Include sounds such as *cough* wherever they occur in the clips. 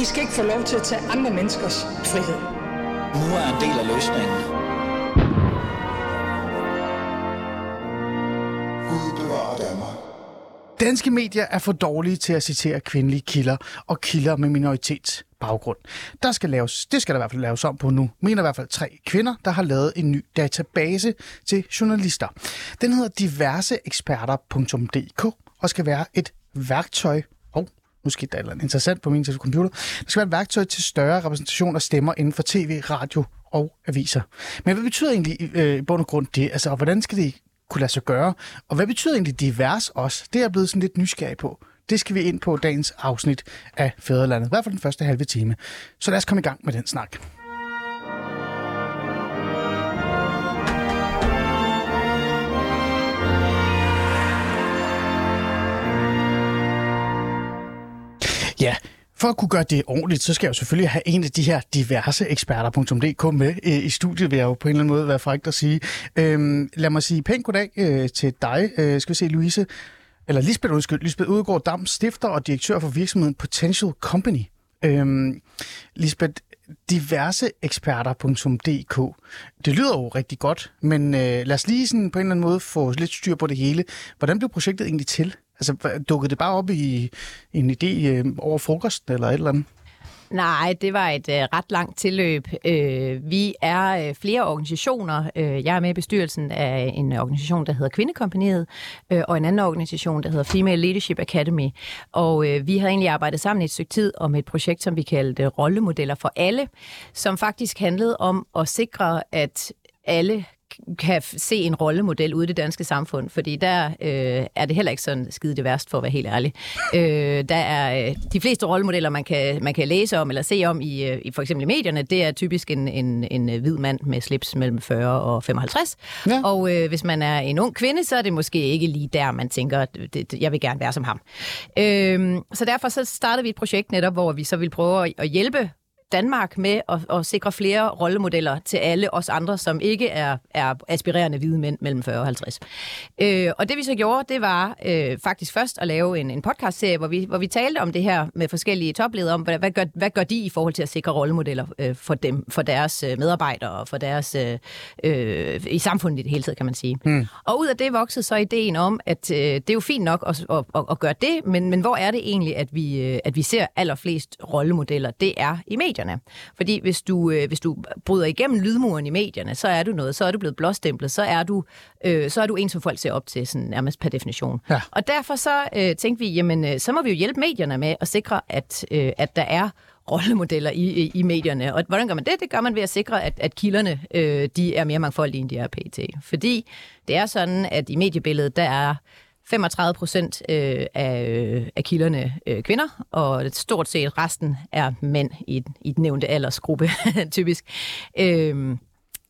I skal ikke få lov til at tage andre menneskers frihed. Nu er en del af løsningen. Gud bevarer Danmark. Danske medier er for dårlige til at citere kvindelige kilder og kilder med minoritetsbaggrund. Der skal laves, det skal der i hvert fald laves om på nu, mener i hvert fald tre kvinder, der har lavet en ny database til journalister. Den hedder diverseeksperter.dk og skal være et værktøj nu skete der et eller andet interessant på min computer. Det skal være et værktøj til større repræsentation af stemmer inden for tv, radio og aviser. Men hvad betyder egentlig øh, i bund og grund det? Altså, og hvordan skal det kunne lade sig gøre? Og hvad betyder egentlig divers også? Det er jeg blevet sådan lidt nysgerrig på. Det skal vi ind på dagens afsnit af Fæderlandet. I hvert fald den første halve time. Så lad os komme i gang med den snak. Ja, for at kunne gøre det ordentligt, så skal jeg jo selvfølgelig have en af de her diverse eksperter.dk med øh, i studiet, vil jeg jo på en eller anden måde være frækt at sige. Øhm, lad mig sige pænt goddag øh, til dig. Øh, skal vi se, Louise, eller Lisbeth, undskyld, Lisbeth Udegaard Dam, stifter og direktør for virksomheden Potential Company. Øhm, Lisbeth, diverseeksperter.dk. Det lyder jo rigtig godt, men øh, lad os lige sådan på en eller anden måde få lidt styr på det hele. Hvordan blev projektet egentlig til? Altså, dukkede det bare op i en idé øh, over frokosten eller et eller andet? Nej, det var et øh, ret langt tilløb. Øh, vi er øh, flere organisationer. Øh, jeg er med i bestyrelsen af en organisation, der hedder Kvindekompaniet, øh, og en anden organisation, der hedder Female Leadership Academy. Og øh, vi har egentlig arbejdet sammen i et stykke tid om et projekt, som vi kaldte øh, Rollemodeller for alle, som faktisk handlede om at sikre, at alle kan se en rollemodel ude i det danske samfund, fordi der øh, er det heller ikke sådan skide det værst, for at være helt ærlig. Øh, der er øh, de fleste rollemodeller, man kan, man kan læse om eller se om i, øh, i for eksempel i medierne, det er typisk en, en, en hvid mand med slips mellem 40 og 55. Ja. Og øh, hvis man er en ung kvinde, så er det måske ikke lige der, man tænker, det, jeg vil gerne være som ham. Øh, så derfor så startede vi et projekt netop, hvor vi så vil prøve at, at hjælpe Danmark med at, at sikre flere rollemodeller til alle os andre, som ikke er, er aspirerende hvide mænd mellem 40 og 50. Øh, og det vi så gjorde, det var øh, faktisk først at lave en, en podcast-serie, hvor vi, hvor vi talte om det her med forskellige topledere, om hvad, hvad, gør, hvad gør de i forhold til at sikre rollemodeller øh, for dem, for deres øh, medarbejdere og for deres øh, øh, i samfundet i det hele taget, kan man sige. Mm. Og ud af det voksede så ideen om, at øh, det er jo fint nok at, at, at, at gøre det, men, men hvor er det egentlig, at vi, øh, at vi ser allerflest rollemodeller? Det er i medierne medierne. Fordi hvis du, øh, hvis du bryder igennem lydmuren i medierne, så er du noget, så er du blevet blåstemplet, så er du, øh, så er du en, som folk ser op til, sådan nærmest per definition. Ja. Og derfor så øh, tænkte vi, jamen øh, så må vi jo hjælpe medierne med at sikre, at, øh, at der er rollemodeller i, i, i medierne. Og hvordan gør man det? Det gør man ved at sikre, at, at kilderne øh, de er mere mangfoldige, end de er pt. Fordi det er sådan, at i mediebilledet, der er 35 procent øh, af, øh, af kilderne øh, kvinder, og stort set resten er mænd i, i den nævnte aldersgruppe, *laughs* typisk. Øh,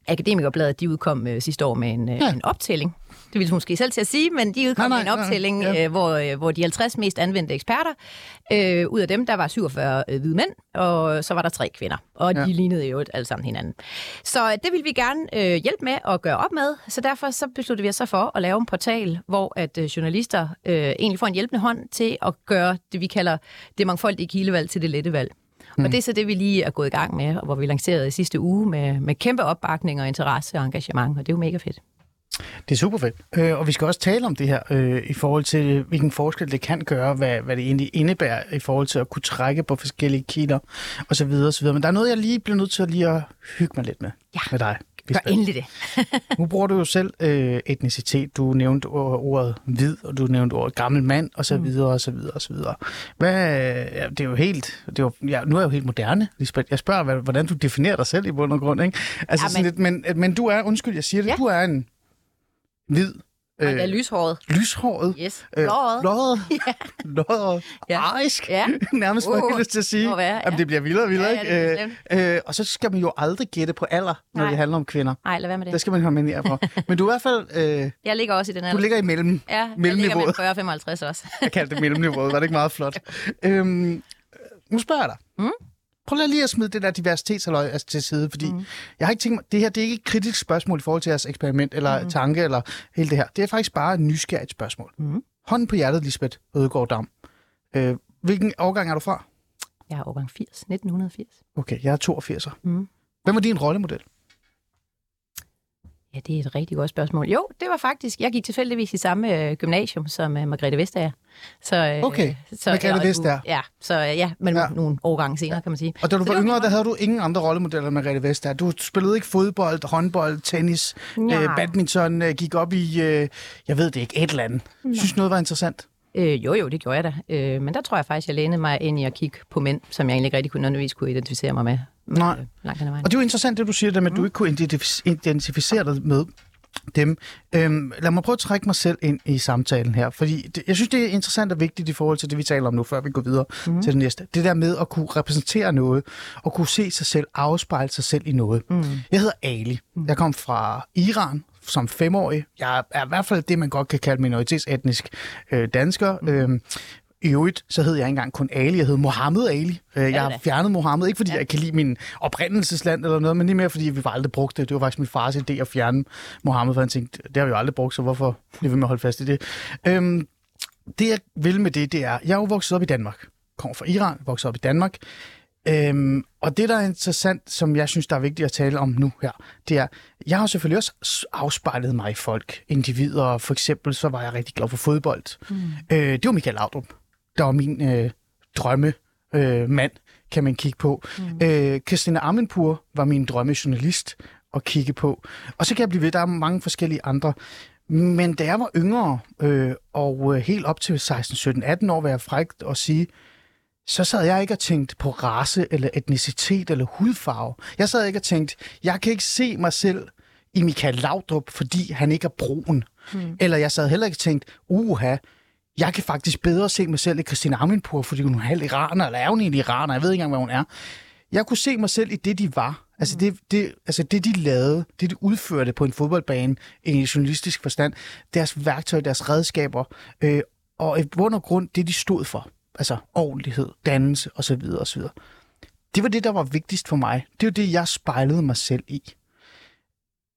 Akademikerbladet, de udkom øh, sidste år med en, øh, ja. en optælling. Det ville du måske selv til at sige, men de udkom nej, nej, en optælling, ja. øh, hvor, øh, hvor de 50 mest anvendte eksperter, øh, ud af dem, der var 47 øh, hvide mænd, og så var der tre kvinder. Og ja. de lignede jo alle sammen hinanden. Så det vil vi gerne øh, hjælpe med at gøre op med, så derfor så besluttede vi os så for at lave en portal, hvor at øh, journalister øh, egentlig får en hjælpende hånd til at gøre det, vi kalder det mangfoldige kildevalg til det lette valg. Mm. Og det er så det, vi lige er gået i gang med, og hvor vi lancerede i sidste uge med, med kæmpe opbakning og interesse og engagement, og det er jo mega fedt. Det er super fedt. Øh, og vi skal også tale om det her øh, i forhold til, hvilken forskel det kan gøre, hvad, hvad det egentlig indebærer i forhold til at kunne trække på forskellige kilder osv. osv. Men der er noget, jeg lige bliver nødt til at lige at hygge mig lidt med, ja. med dig. Gør endelig det. *laughs* nu bruger du jo selv øh, etnicitet. Du nævnte ordet hvid, og du nævnte ordet gammel mand, og så mm. videre, og så videre, og så videre. Hvad, ja, det er jo helt... Det er jo, ja, nu er jeg jo helt moderne, Lisbeth. Jeg spørger, hvordan du definerer dig selv i bund og grund, ikke? Altså, ja, men... Sådan lidt, men, men du er, undskyld, jeg siger det, ja. du er en hvid Øh, det er lyshåret. Lyshåret. Yes. Øh, blåret. *laughs* ja. Blåret. Ja. Arisk. Ja. *laughs* Nærmest uh, man lyst til at sige. Være, ja. Jamen, det bliver vildere og vildere, ja, ja, ikke? Øh, øh, og så skal man jo aldrig gætte på alder, når Nej. det handler om kvinder. Nej, lad være med det. Det skal man med på. *laughs* Men du er i hvert fald... Øh, jeg ligger også i den alder. Du ligger i mellem, ja, jeg ligger mellem 40 og 55 også. jeg kaldte det mellemniveauet. Var det ikke meget flot? øhm, nu spørger jeg dig. Mm? Prøv lige at smide det der diversitetsaløj altså, til side, fordi mm. jeg har ikke tænkt mig, det her det er ikke et kritisk spørgsmål i forhold til jeres eksperiment eller mm. tanke eller hele det her. Det er faktisk bare et nysgerrigt spørgsmål. Mm. Hånden på hjertet, Lisbeth Ødegaard Dam. Øh, hvilken årgang er du fra? Jeg er årgang 80, 1980. Okay, jeg er 82'er. Mm. Hvem var din rollemodel? Ja, det er et rigtig godt spørgsmål. Jo, det var faktisk, jeg gik tilfældigvis i samme øh, gymnasium som øh, Margrethe Vestager. Så, øh, Okay, så, Margrethe Vestager. Ja, så øh, ja, men Ja. ja. nogle årgange senere, kan man sige. Og da du Så var yngre, godt. der havde du ingen andre rollemodeller end Margrethe Vestager. Du spillede ikke fodbold, håndbold, tennis, Nej. øh, badminton, øh, gik op i, øh, jeg ved det ikke, et eller andet. Synes noget var interessant? Øh, jo, jo, det gjorde jeg da. Øh, men der tror jeg faktisk, jeg lænede mig ind i at kigge på mænd, som jeg egentlig ikke rigtig kunne nødvendigvis kunne identificere mig med. Nej. Øh, langt hen ad vejen. Og det er jo interessant, det du siger, der med, at du ikke kunne identif- identificere dig med dem. Øhm, lad mig prøve at trække mig selv ind i samtalen her, fordi det, jeg synes, det er interessant og vigtigt i forhold til det, vi taler om nu, før vi går videre mm. til det næste. Det der med at kunne repræsentere noget, og kunne se sig selv, afspejle sig selv i noget. Mm. Jeg hedder Ali. Jeg kom fra Iran som femårig. Jeg er i hvert fald det, man godt kan kalde minoritetsetnisk øh, dansker. Mm. Øhm, i øvrigt, så hed jeg ikke engang kun Ali, jeg hed Mohammed Ali. Øh, Jeg har fjernet Mohammed, ikke fordi ja. jeg kan lide min oprindelsesland eller noget, men lige mere fordi vi var aldrig brugt det. Det var faktisk min fars idé at fjerne Mohammed, for han tænkte, det har vi jo aldrig brugt, så hvorfor bliver vi med at holde fast i det? Øhm, det jeg vil med det, det er, jeg er jo vokset op i Danmark. Kommer fra Iran, vokset op i Danmark. Øhm, og det, der er interessant, som jeg synes, der er vigtigt at tale om nu her, det er, jeg har selvfølgelig også afspejlet mig i folk, individer. For eksempel, så var jeg rigtig glad for fodbold. Mm. Øh, det var Michael Laudrup, der var min øh, drømme øh, mand, kan man kigge på. Mm. Øh, Christina Ammenpur var min drømmejournalist at kigge på. Og så kan jeg blive ved, der er mange forskellige andre. Men da jeg var yngre, øh, og øh, helt op til 16, 17, 18 år, var jeg frækt at sige, så sad jeg ikke og tænkte på race, eller etnicitet, eller hudfarve. Jeg sad ikke og tænkte, jeg kan ikke se mig selv i Michael Laudrup, fordi han ikke er brun. Mm. Eller jeg sad heller ikke og tænkte, uha, jeg kan faktisk bedre se mig selv i Christina Aminpour, fordi hun er halv iraner, eller er hun egentlig iraner, jeg ved ikke engang, hvad hun er. Jeg kunne se mig selv i det, de var. Altså det, det, altså det, de lavede, det, de udførte på en fodboldbane i en journalistisk forstand, deres værktøj, deres redskaber, øh, og i bund og grund det, de stod for. Altså ordentlighed, dannelse osv. osv. Det var det, der var vigtigst for mig. Det var det, jeg spejlede mig selv i.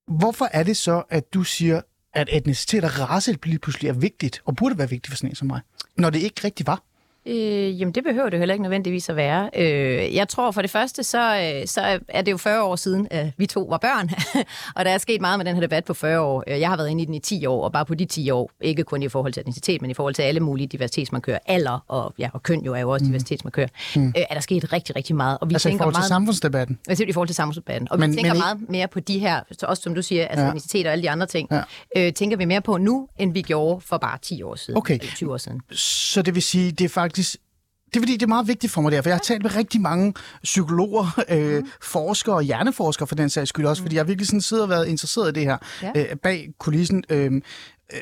Hvorfor er det så, at du siger, at etnicitet og race lige pludselig er vigtigt, og burde være vigtigt for sådan en som mig, når det ikke rigtig var? Øh, jamen, det behøver det heller ikke nødvendigvis at være. Øh, jeg tror for det første, så, øh, så er det jo 40 år siden, at vi to var børn, *laughs* og der er sket meget med den her debat på 40 år. Øh, Jeg har været inde i den i 10 år, og bare på de 10 år, ikke kun i forhold til etnicitet, men i forhold til alle mulige diversitetsmarkører, alder og, ja, og køn jo er jo også mm. diversitetsmarkører, mm. øh, er der sket rigtig, rigtig meget. Og vi Altså i tænker forhold til meget, samfundsdebatten. Altså i forhold til samfundsdebatten. Og Men- vi tænker men meget mere på de her, så også som du siger, altså Ja. etnicitet og alle de andre ting, Ja. øh, tænker vi mere på nu, end vi gjorde for bare 10 år siden, Okay. eller 20 år siden. Så det vil sige, det er faktisk... Det er fordi, det er meget vigtigt for mig der, for jeg har talt med rigtig mange psykologer, *laughs* øh, Mm. forskere og hjerneforskere for den sags skyld også, fordi jeg virkelig sådan sidder og været interesseret i det her Ja. øh, bag kulissen. Øh, øh,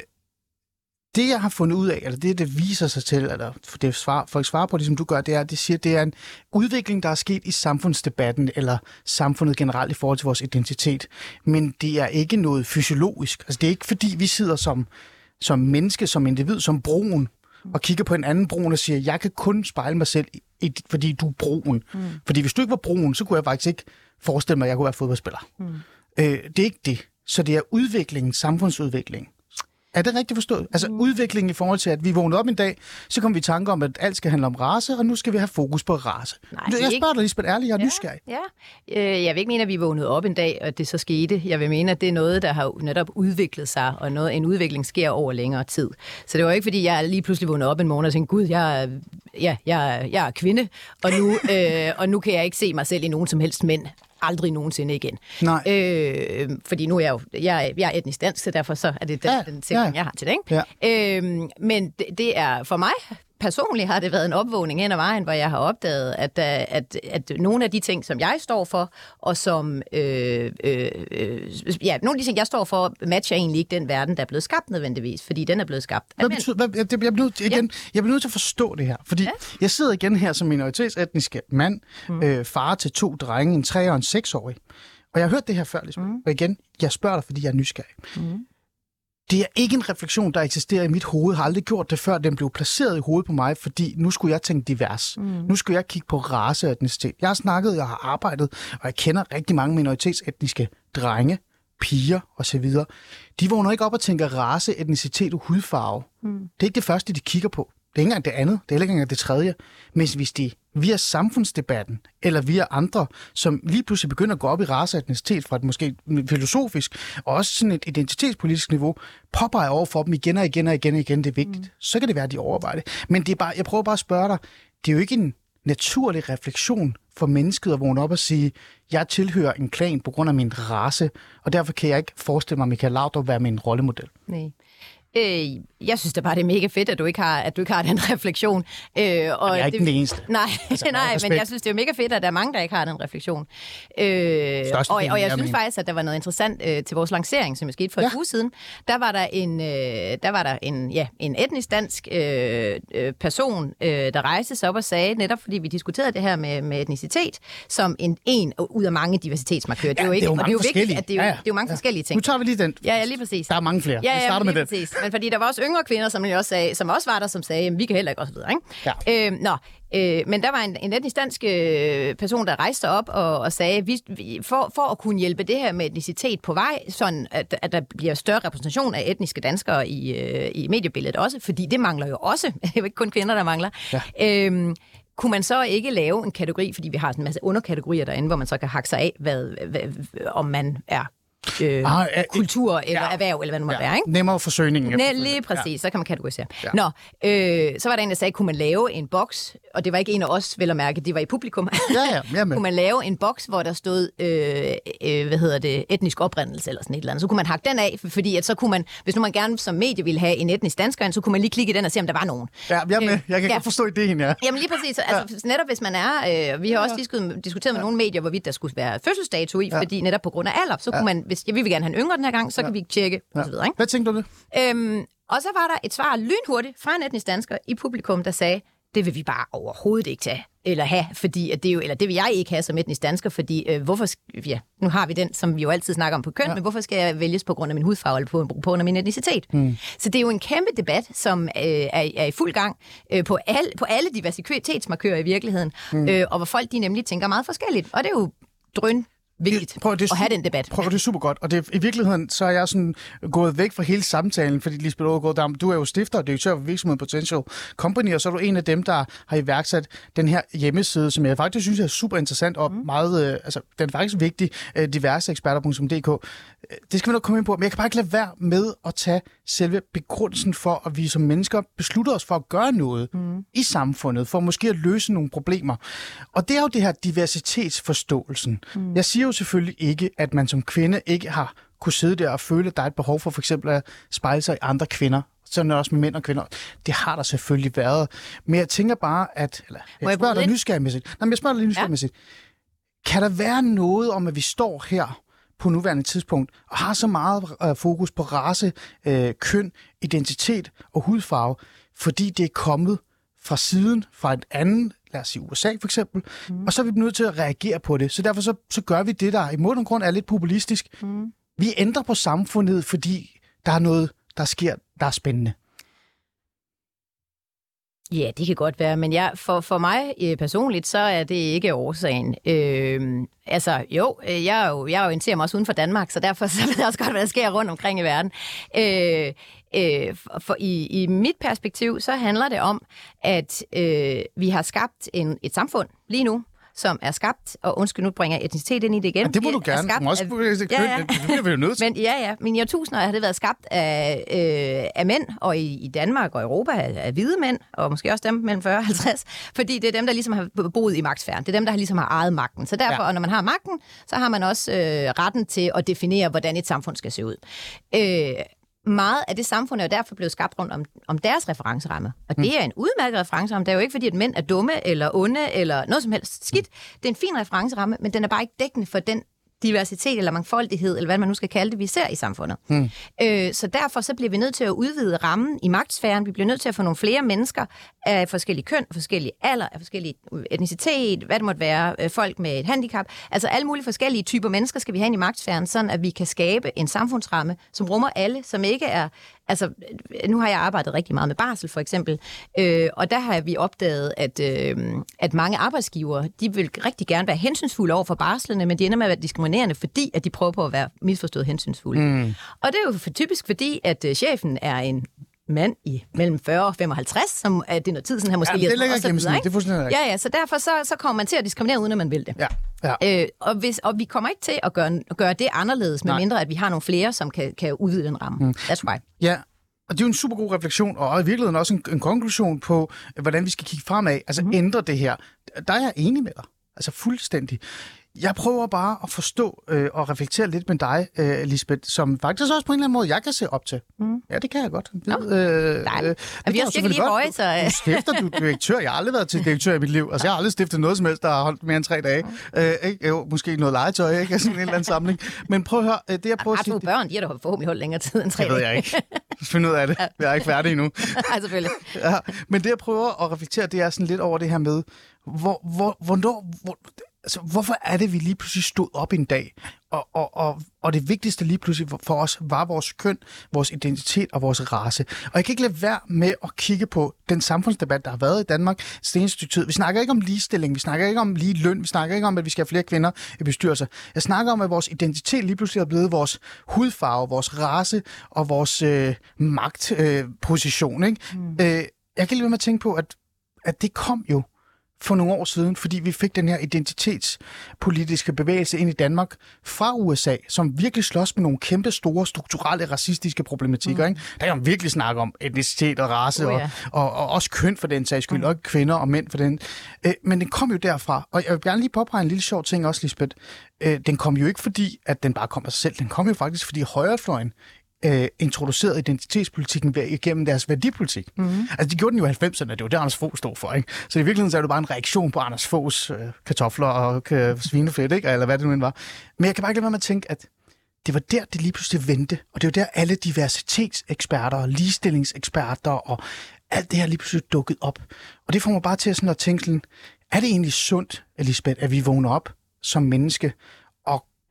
det, jeg har fundet ud af, eller det, det viser sig til, eller det svar, folk svarer på det, som du gør, det er, at det siger, det er en udvikling, der er sket i samfundsdebatten, eller samfundet generelt i forhold til vores identitet. Men det er ikke noget fysiologisk. Altså, det er ikke fordi, vi sidder som, som menneske, som individ, som brun, og kigger på en anden brun og siger, jeg kan kun spejle mig selv, i, fordi du er brun. Mm. Fordi hvis du ikke var brun, så kunne jeg faktisk ikke forestille mig, at jeg kunne være fodboldspiller. Mm. Øh, det er ikke det. Så det er udviklingen, samfundsudvikling. Er det rigtigt forstået? Altså mm. udviklingen i forhold til, at vi vågnede op en dag, så kom vi i tanke om, at alt skal handle om race, og nu skal vi have fokus på race. Nej, jeg det er ikke- spørger dig, Lisbeth, ærligt, jeg er ja. nysgerrig. Ja, øh, jeg vil ikke mene, at vi vågnede op en dag, og det så skete. Jeg vil mene, at det er noget, der har netop udviklet sig, og noget, en udvikling sker over længere tid. Så det var ikke, fordi jeg lige pludselig vågnede op en morgen og tænkte, gud, jeg er, ja, jeg, jeg er kvinde, og nu, *laughs* øh, og nu kan jeg ikke se mig selv i nogen som helst mænd. Aldrig nogensinde igen. Nej. Øh, fordi nu er jeg jo jeg, er- jeg er etnisk dansk, så derfor så er det den, Ja, den sætning, ja. jeg har til det. Ikke? Ja. Øh, men det, det er for mig personligt har det været en opvågning hen ad vejen, hvor jeg har opdaget, at, at, at, at nogle af de ting, som jeg står for, og som, øh, øh, øh, ja, nogle af de ting, jeg står for, matcher egentlig ikke den verden, der er blevet skabt nødvendigvis, fordi den er blevet skabt af Hvad mænd. betyder, hvad, jeg, jeg, bliver nødt, til- igen, jeg bliver nødt til at forstå det her, fordi ja. jeg sidder igen her som minoritetsetnisk mand, mm. øh, far til to drenge, en tre og en seksårig. Og jeg har hørt det her før, Lisbeth. Mm. Og igen, jeg spørger dig, fordi jeg er nysgerrig. Mm. Det er ikke en refleksion, der eksisterer i mit hoved. Jeg har aldrig gjort det, før den blev placeret i hovedet på mig, fordi nu skulle jeg tænke divers. Mm. Nu skulle jeg kigge på race og etnicitet. Jeg har snakket, jeg har arbejdet, og jeg kender rigtig mange minoritetsetniske drenge, piger osv. De vågner ikke op og tænker race, etnicitet og hudfarve. Mm. Det er ikke det første, de kigger på. Det er ikke engang det andet, det er ikke engang det tredje. Men hvis de via samfundsdebatten, eller via andre, som lige pludselig begynder at gå op i race og etnicitet fra et måske filosofisk, og også sådan et identitetspolitisk niveau, påpeger over for dem igen og igen og igen og igen, det er vigtigt, mm. så kan det være, at de overvejer det. Men det er bare, jeg prøver bare at spørge dig, det er jo ikke en naturlig refleksion for mennesket at vågne op og sige, jeg tilhører en klan på grund af min race, og derfor kan jeg ikke forestille mig, at Michael Laudrup være min rollemodel. Nej. Øh, jeg synes da bare, det er mega fedt, at du ikke har, at du ikke har den *laughs* refleksion. Øh, og jeg er ikke det, den eneste. *laughs* Nej, altså, nej men jeg synes, det er mega fedt, at der er mange, der ikke har den refleksion. Øh, og, og jeg synes faktisk, at der var noget interessant øh, til vores lancering, som er sket for ja. et uge siden. Der var der en, øh, der var der en, ja, en etnisk dansk øh, øh, person, øh, der rejste sig op og sagde, netop fordi vi diskuterede det her med, med etnicitet, som en, en ud af mange diversitetsmarkører. Ja, det er jo, ikke, det er jo mange og det er jo vigtigt, at det er jo, ja, ja. det er jo mange ja. forskellige ting. Nu tager vi lige den. Ja, ja, lige præcis. Der er mange flere. Ja, ja, vi starter med den. præcis. Men fordi der var også yngre kvinder, som, jeg også sagde, som også var der, som sagde, at vi kan heller ikke, og så videre. Ikke? Ja. Øh, nå, øh, men der var en, en etnisk dansk øh, person, der rejste op og, og sagde, vi, vi, for, for at kunne hjælpe det her med etnicitet på vej, sådan at, at der bliver større repræsentation af etniske danskere i, øh, i mediebilledet også, fordi det mangler jo også. *laughs* Det er jo ikke kun kvinder, der mangler. Ja. Øh, kunne man så ikke lave en kategori, fordi vi har sådan en masse underkategorier derinde, hvor man så kan hakke sig af, hvad, hvad, om man er øh, Ah, ja, kultur eller ja. erhverv, eller hvad det må være, ikke? Nemmere forsøgningen. Næ, lige præcis, ja. så kan man kategorisere. Ja. Nå, øh, så var der en, der sagde, kunne man lave en boks, og det var ikke en af os, vel at mærke, det var i publikum. Ja, ja, jamen. *laughs* kunne man lave en boks, hvor der stod, øh, øh, hvad hedder det, etnisk oprindelse eller sådan et eller andet. Så kunne man hakke den af, fordi at så kunne man, hvis nu man gerne som medie ville have en etnisk dansker, så kunne man lige klikke i den og se, om der var nogen. Ja, jeg, er med. Øh, jeg kan ja. godt forstå ideen, ja. Jamen lige præcis. Altså, ja. Netop hvis man er... Øh, vi har også diskuteret, diskuteret med nogle medier, hvorvidt der skulle være fødselsdato i, ja. fordi netop på grund af alder, så kunne man, hvis ja, vi vil gerne have en yngre den her gang, så ja. kan vi tjekke, ja. og så videre. Ikke? Hvad tænkte du det? Øhm, og så var der et svar lynhurtigt fra en etnisk dansker i publikum, der sagde, det vil vi bare overhovedet ikke tage eller have, fordi at det er jo, eller det vil jeg ikke have som etnisk dansker, fordi øh, hvorfor, ja, nu har vi den, som vi jo altid snakker om på køn, ja. men hvorfor skal jeg vælges på grund af min hudfarve eller på, på grund af min etnicitet? Mm. Så det er jo en kæmpe debat, som øh, er, er i fuld gang øh, på, al, på alle diversitetsmarkører i virkeligheden, mm. øh, og hvor folk de nemlig tænker meget forskelligt, og det er jo drøn vigtigt prøv, det at have den debat. Prøv, det er super godt. Og det, i virkeligheden, så er jeg sådan gået væk fra hele samtalen, fordi Lisbeth Aargaard, du er jo stifter og direktør for virksomheden Potential Company, og så er du en af dem, der har iværksat den her hjemmeside, som jeg faktisk synes er super interessant og mm. meget, øh, altså den er faktisk vigtig, øh, diverseeksperter.dk. Det skal vi nok komme ind på, men jeg kan bare ikke lade være med at tage selve begrundelsen for, at vi som mennesker beslutter os for at gøre noget mm. i samfundet, for måske at løse nogle problemer. Og det er jo det her diversitetsforståelsen. Mm. Jeg siger jo selvfølgelig ikke, at man som kvinde ikke har kunne sidde der og føle, at der er et behov for for eksempel at spejle sig i andre kvinder. Sådan er det også med mænd og kvinder. Det har der selvfølgelig været. Men jeg tænker bare, at... Eller, jeg, jeg spørger dig nysgerrigmæssigt. Nej, men jeg spørger dig nysgerrigmæssigt. Ja. Kan der være noget om, at vi står her på nuværende tidspunkt og har så meget øh, fokus på race, øh, køn, identitet og hudfarve, fordi det er kommet fra siden fra et andet, lad os sige USA for eksempel, mm. og så er vi nødt til at reagere på det. Så derfor så, så gør vi det, der i og grund er lidt populistisk. Mm. Vi ændrer på samfundet, fordi der er noget, der sker, der er spændende. Ja, det kan godt være, men jeg, for, for mig øh, personligt, så er det ikke årsagen. Øhm, altså, øh, altså, jo, jeg, er jo, jeg orienterer mig også uden for Danmark, så derfor *laughs* så ved jeg også godt, hvad der sker rundt omkring i verden. Øh, øh, for, for i, i mit perspektiv, så handler det om, at øh, vi har skabt en, et samfund lige nu, som er skabt, og undskyld, nu bringer jeg etnicitet ind i det igen. Ja, det må du gerne. Skabt du må også, af, ja, ja. Det bliver vi jo nødt til. *laughs* Men ja, ja. Men i årtusinder har det været skabt af, øh, af mænd, og i, i Danmark og Europa af, af hvide mænd, og måske også dem mellem 40 og 50, fordi det er dem, der ligesom har boet i magtsfæren. Det er dem, der ligesom har ejet magten. Så derfor, ja. og når man har magten, så har man også øh, retten til at definere, hvordan et samfund skal se ud. Øh, meget af det samfund er jo derfor blevet skabt rundt om, om deres referenceramme. Og det er en udmærket referenceramme. Det er jo ikke fordi, at mænd er dumme eller onde eller noget som helst skidt. Det er en fin referenceramme, men den er bare ikke dækkende for den diversitet eller mangfoldighed, eller hvad man nu skal kalde det, vi ser i samfundet. Hmm. Øh, så derfor så bliver vi nødt til at udvide rammen i magtsfæren. Vi bliver nødt til at få nogle flere mennesker af forskellige køn, af forskellige alder, af forskellige etnicitet, hvad det måtte være, øh, folk med et handicap. Altså alle mulige forskellige typer mennesker skal vi have ind i magtsfæren, sådan at vi kan skabe en samfundsramme, som rummer alle, som ikke er Altså, nu har jeg arbejdet rigtig meget med barsel, for eksempel, øh, og der har vi opdaget, at, øh, at mange arbejdsgivere, de vil rigtig gerne være hensynsfulde over for barslerne, men de ender med at være diskriminerende, fordi at de prøver på at være misforstået hensynsfulde. Mm. Og det er jo for typisk fordi, at øh, chefen er en mand i mellem 40 og 55, som er det noget tid siden, han måske Ja, lige det ligger gennemsnit, det er fuldstændig. Ja, ja, så derfor så, så kommer man til at diskriminere, uden at man vil det. Ja, ja. Øh, og, hvis, og vi kommer ikke til at gøre, at gøre det anderledes, medmindre at vi har nogle flere, som kan, kan udvide den ramme. Mm. That's why. Ja, og det er jo en super god refleksion, og i virkeligheden også en, en konklusion på, hvordan vi skal kigge fremad. Altså mm-hmm. ændre det her. Der er jeg enig med dig. Altså fuldstændig. Jeg prøver bare at forstå øh, og reflektere lidt med dig, øh, Lisbeth, som faktisk også på en eller anden måde, jeg kan se op til. Mm. Ja, det kan jeg godt. Det, øh, dejligt. det Og vi er selvfølgelig lige godt. høje, så, øh. Du stifter, du er direktør. Jeg har aldrig været til direktør i mit liv. Altså, jeg har aldrig stiftet noget som helst, der har holdt mere end tre dage. Øh, ikke? Jo, måske noget legetøj, ikke? Sådan en eller anden samling. Men prøv at høre, øh, det jeg prøver at sige... børn, de har da forhåbentlig holdt længere tid end tre Det ved jeg ikke. Find ud af det. Jeg er ikke færdig endnu. *laughs* Nej, selvfølgelig. Ja, men det, jeg prøver at reflektere, det er sådan lidt over det her med, hvor, hvor, hvornår, hvor, altså, hvorfor er det, vi lige pludselig stod op en dag, og, og, og, og det vigtigste lige pludselig for- os var vores køn, vores identitet og vores race. Og jeg kan ikke lade være med at kigge på den samfundsdebat, der har været i Danmark seneste stykke tid. Vi snakker ikke om ligestilling, vi snakker ikke om lige løn, vi snakker ikke om, at vi skal have flere kvinder i bestyrelser. Jeg snakker om, at vores identitet lige pludselig er blevet vores hudfarve, vores race og vores øh, magtposition. Øh, position, ikke? Mm. Øh, jeg kan ikke lade være med at tænke på, at, at det kom jo for nogle år siden, fordi vi fik den her identitetspolitiske bevægelse ind i Danmark fra USA, som virkelig slås med nogle kæmpe store strukturelle racistiske problematikker. Mm. Ikke? Der kan man virkelig snakke om etnicitet og race, Oh, ja. og, og, og også køn for den sags skyld, mm. og kvinder og mænd for den. Øh, men den kom jo derfra, og jeg vil gerne lige påpege en lille sjov ting også, Lisbeth. Øh, den kom jo ikke fordi, at den bare kom af sig selv. Den kom jo faktisk, fordi højrefløjen øh, introducerede identitetspolitikken ved, igennem deres værdipolitik. Mm. Altså, de gjorde den jo i 90'erne, det var det, Anders Fogh stod for. Ikke? Så i virkeligheden så er det bare en reaktion på Anders Foghs øh, kartofler og øh, svinefedt, ikke? eller hvad det nu end var. Men jeg kan bare ikke lade være med at tænke, at det var der, det lige pludselig vendte. Og det var der, alle diversitetseksperter og ligestillingseksperter og alt det her lige pludselig dukket op. Og det får mig bare til sådan at tænke sådan, er det egentlig sundt, Elisabeth, at vi vågner op som menneske,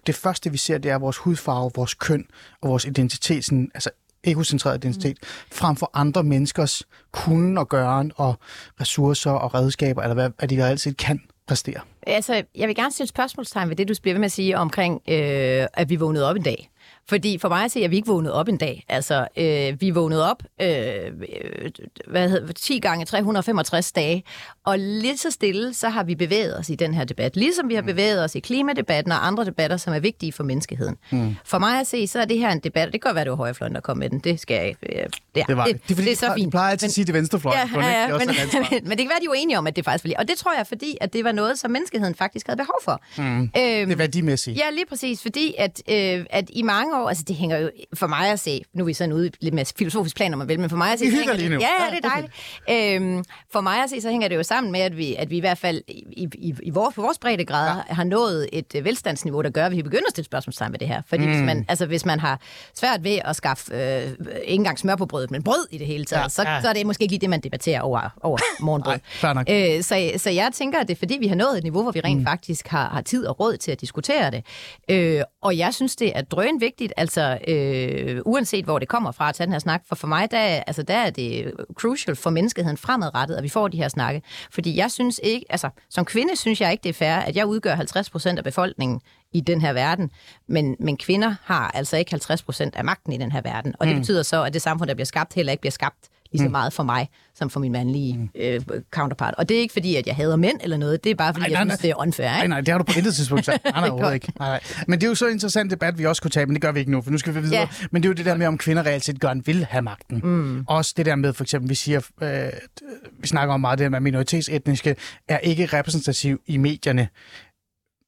det første, vi ser, det er vores hudfarve, vores køn og vores identitet, sådan, altså egocentreret identitet, mm. frem for andre menneskers kunden og gøren og ressourcer og redskaber, eller hvad, hvad de altid kan præstere. Altså, jeg vil gerne stille spørgsmålstegn ved det, du bliver ved med at sige omkring, øh, at vi vågnede op en dag. Fordi for mig at se, at vi ikke vågnede op en dag. Altså, øh, vi vågnede op øh, øh, hvad hedder, 10 gange 365 dage, og lidt så stille, så har vi bevæget os i den her debat. Ligesom vi har bevæget os i klimadebatten og andre debatter, som er vigtige for menneskeheden. Mm. For mig at se, så er det her en debat, og det kan godt være, det var højrefløjen, der kom med den. Det skal jeg ikke. Øh, det, Det var det. Det er, fordi, det er så de fint. plejer altid at sige det venstrefløjen. Ja, ja, ja, Det også men, ansvar. *laughs* men det kan være, de er uenige om, at det faktisk var. Og det tror jeg, fordi at det var noget, som menneskeheden faktisk havde behov for. Mm. Øhm, Det er værdimæssigt. Ja, lige præcis, fordi at, øh, at i mange år, altså det hænger jo for mig at se, nu er vi sådan ude lidt mere filosofisk plan, om man vil, men for mig at se... Vi hygger hænger lige nu. Ja, Ja, ja, det er dejligt. Øhm, for mig at se, så hænger det jo sammen med, at vi, at vi i hvert fald i, i, i vores, på vores breddegrad ja. har nået et øh, velstandsniveau, der gør, at vi begynder at stille spørgsmålstegn ved det her. Fordi mm. hvis, man, altså, hvis man har svært ved at skaffe øh, ikke engang smør på brødet, men brød i det hele taget, Ja, så, ja. så er det måske ikke lige det, man debatterer over, over *laughs* morgenbrød. Nok. Øh, så, så jeg tænker, at det er fordi, vi har nået et niveau, hvor vi rent mm. faktisk har, har tid og råd til at diskutere det. Øh, og jeg synes, det er drøn vigtigt, altså øh, uanset hvor det kommer fra at tage den her snak, for for mig, der, er- altså, der er det crucial for menneskeheden fremadrettet, at vi får de her snakke. Fordi jeg synes ikke, altså som kvinde synes jeg ikke, det er fair, at jeg udgør 50 procent af befolkningen i den her verden, men, men kvinder har altså ikke 50 procent af magten i den her verden. Og det betyder så, at det samfund, der bliver skabt, heller ikke bliver skabt lige så meget for mig, som for min mandlige øh, counterpart. Og det er ikke fordi, at jeg hader mænd eller noget, det er bare fordi, Ej, jeg nej, synes, nej. det er unfair. Nej, Ikke? nej, det har du på intet tidspunkt sagt. Nej, nej, *laughs* overhovedet ikke. Nej, nej. Men det er jo så en interessant debat, vi også kunne tage, men det gør vi ikke nu, for nu skal vi videre. Ja. Men det er jo det der med, om kvinder reelt set gerne vil have magten. Mm. Også det der med, for eksempel, vi siger, øh, vi snakker om meget det der med, at minoritetsetniske er ikke repræsentativ i medierne.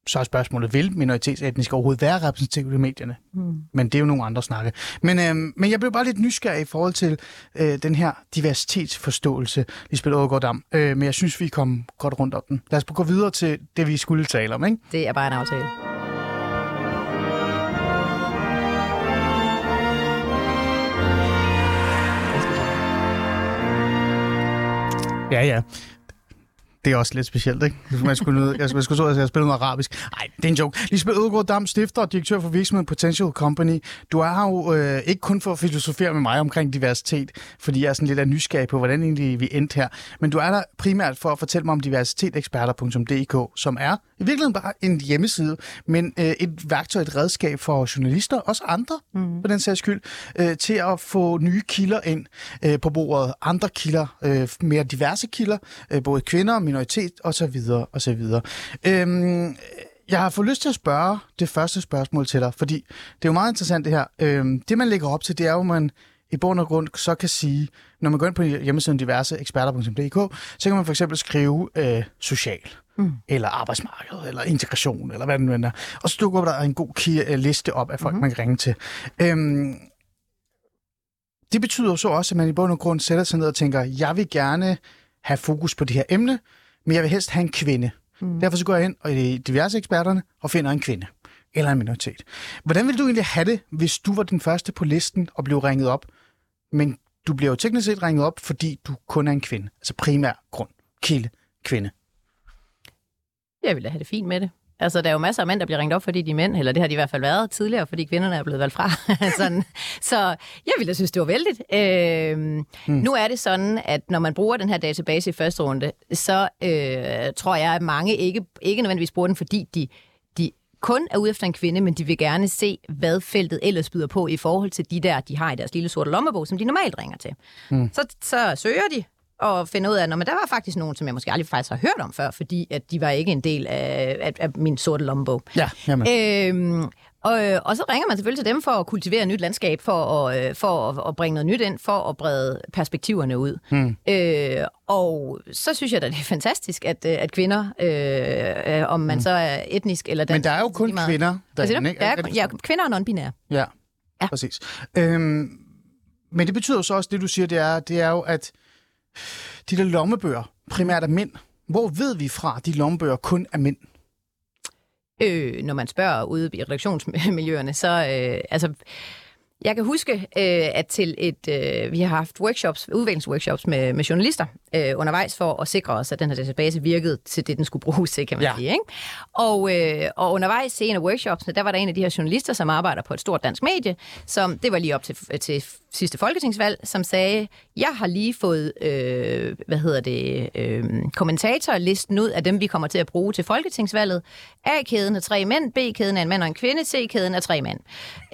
Så er spørgsmålet, vil minoritetsetniske overhovedet være repræsentativ i medierne? Mm. Men det er jo nogle andre snakke. Men, øh, men jeg blev bare lidt nysgerrig i forhold til øh, den her diversitetsforståelse, Lisbeth Aagaard Dam. Øh, men jeg synes, vi kom godt rundt om den. Lad os gå videre til det, vi skulle tale om, ikke? Det er bare en aftale. Ja, ja. Det er også lidt specielt, ikke? Man skulle, jeg skulle, jeg skulle så, at jeg spille noget arabisk. Nej, det er en joke. Lisbeth Ødegaard Dam, stifter og direktør for virksomheden Potential Company. Du er her jo øh, ikke kun for at filosofere med mig omkring diversitet, fordi jeg er sådan lidt af nysgerrig på, hvordan egentlig vi endte her. Men du er der primært for at fortælle mig om diversiteteksperter.dk, som er i virkeligheden bare en hjemmeside, men øh, et værktøj, et redskab for journalister, også andre mm. på den sags skyld, øh, til at få nye kilder ind øh, på bordet. Andre kilder, øh, mere diverse kilder, øh, både kvinder, minoritet osv. osv. Øhm, jeg har fået lyst til at spørge det første spørgsmål til dig, fordi det er jo meget interessant det her. Øhm, det, man lægger op til, det er jo, at man i bund og grund så kan sige, når man går ind på hjemmesiden diverseeksperter.dk, så kan man for eksempel skrive øh, social, mm. eller arbejdsmarked, eller integration, eller hvad det nu er. Og så dukker der en god øh, liste op af folk, mm-hmm. man kan ringe til. Øhm, det betyder jo så også, at man i bund og grund sætter sig ned og tænker, jeg vil gerne have fokus på det her emne, men jeg vil helst have en kvinde. Mm. Derfor så går jeg ind og i diverse eksperterne og finder en kvinde eller en minoritet. Hvordan ville du egentlig have det, hvis du var den første på listen og blev ringet op, men du bliver jo teknisk set ringet op, fordi du kun er en kvinde. Altså primær grund. Kilde. Kvinde. Jeg ville have det fint med det. Altså, der er jo masser af mænd, der bliver ringet op, fordi de er mænd, eller det har de i hvert fald været tidligere, fordi kvinderne er blevet valgt fra. *laughs* sådan. Så jeg ville synes, det var vældigt. Øh, mm. Nu er det sådan, at når man bruger den her database i første runde, så øh, tror jeg, at mange ikke, ikke nødvendigvis bruger den, fordi de kun er ude efter en kvinde, men de vil gerne se, hvad feltet ellers byder på i forhold til de der, de har i deres lille sorte lommebog, som de normalt ringer til. Mm. Så, så søger de, og finder ud af, at der var faktisk nogen, som jeg måske aldrig faktisk har hørt om før, fordi at de var ikke en del af, af, af min sorte lommebog. Ja, jamen. Øhm, og, og så ringer man selvfølgelig til dem for at kultivere et nyt landskab, for at, øh, for at, at bringe noget nyt ind, for at brede perspektiverne ud. Hmm. Øh, og så synes jeg da, det er fantastisk, at, øh, at kvinder, øh, om man hmm. så er etnisk eller dansk... Men der er jo kun meget, kvinder derinde, ikke? Der er, ja, kvinder og non-binære. Ja, ja, præcis. Øhm, men det betyder så også, det du siger, det er, det er jo, at de der lommebøger primært er mænd. Hvor ved vi fra, at de lommebøger kun er mænd? Øh, når man spørger ude i redaktionsmiljøerne, så øh, altså jeg kan huske, øh, at til et, øh, vi har haft workshops, udviklingsworkshops med, med journalister øh, undervejs for at sikre os, at den her database virkede til det, den skulle bruges til, kan man ja. sige. Ikke? Og, øh, og undervejs til en af workshopsene, der var der en af de her journalister, som arbejder på et stort dansk medie, som det var lige op til, til sidste folketingsvalg, som sagde, jeg har lige fået, øh, hvad hedder det, øh, kommentatorlisten ud af dem, vi kommer til at bruge til folketingsvalget. A-kæden er tre mænd, B-kæden er en mand og en kvinde, C-kæden er tre mænd.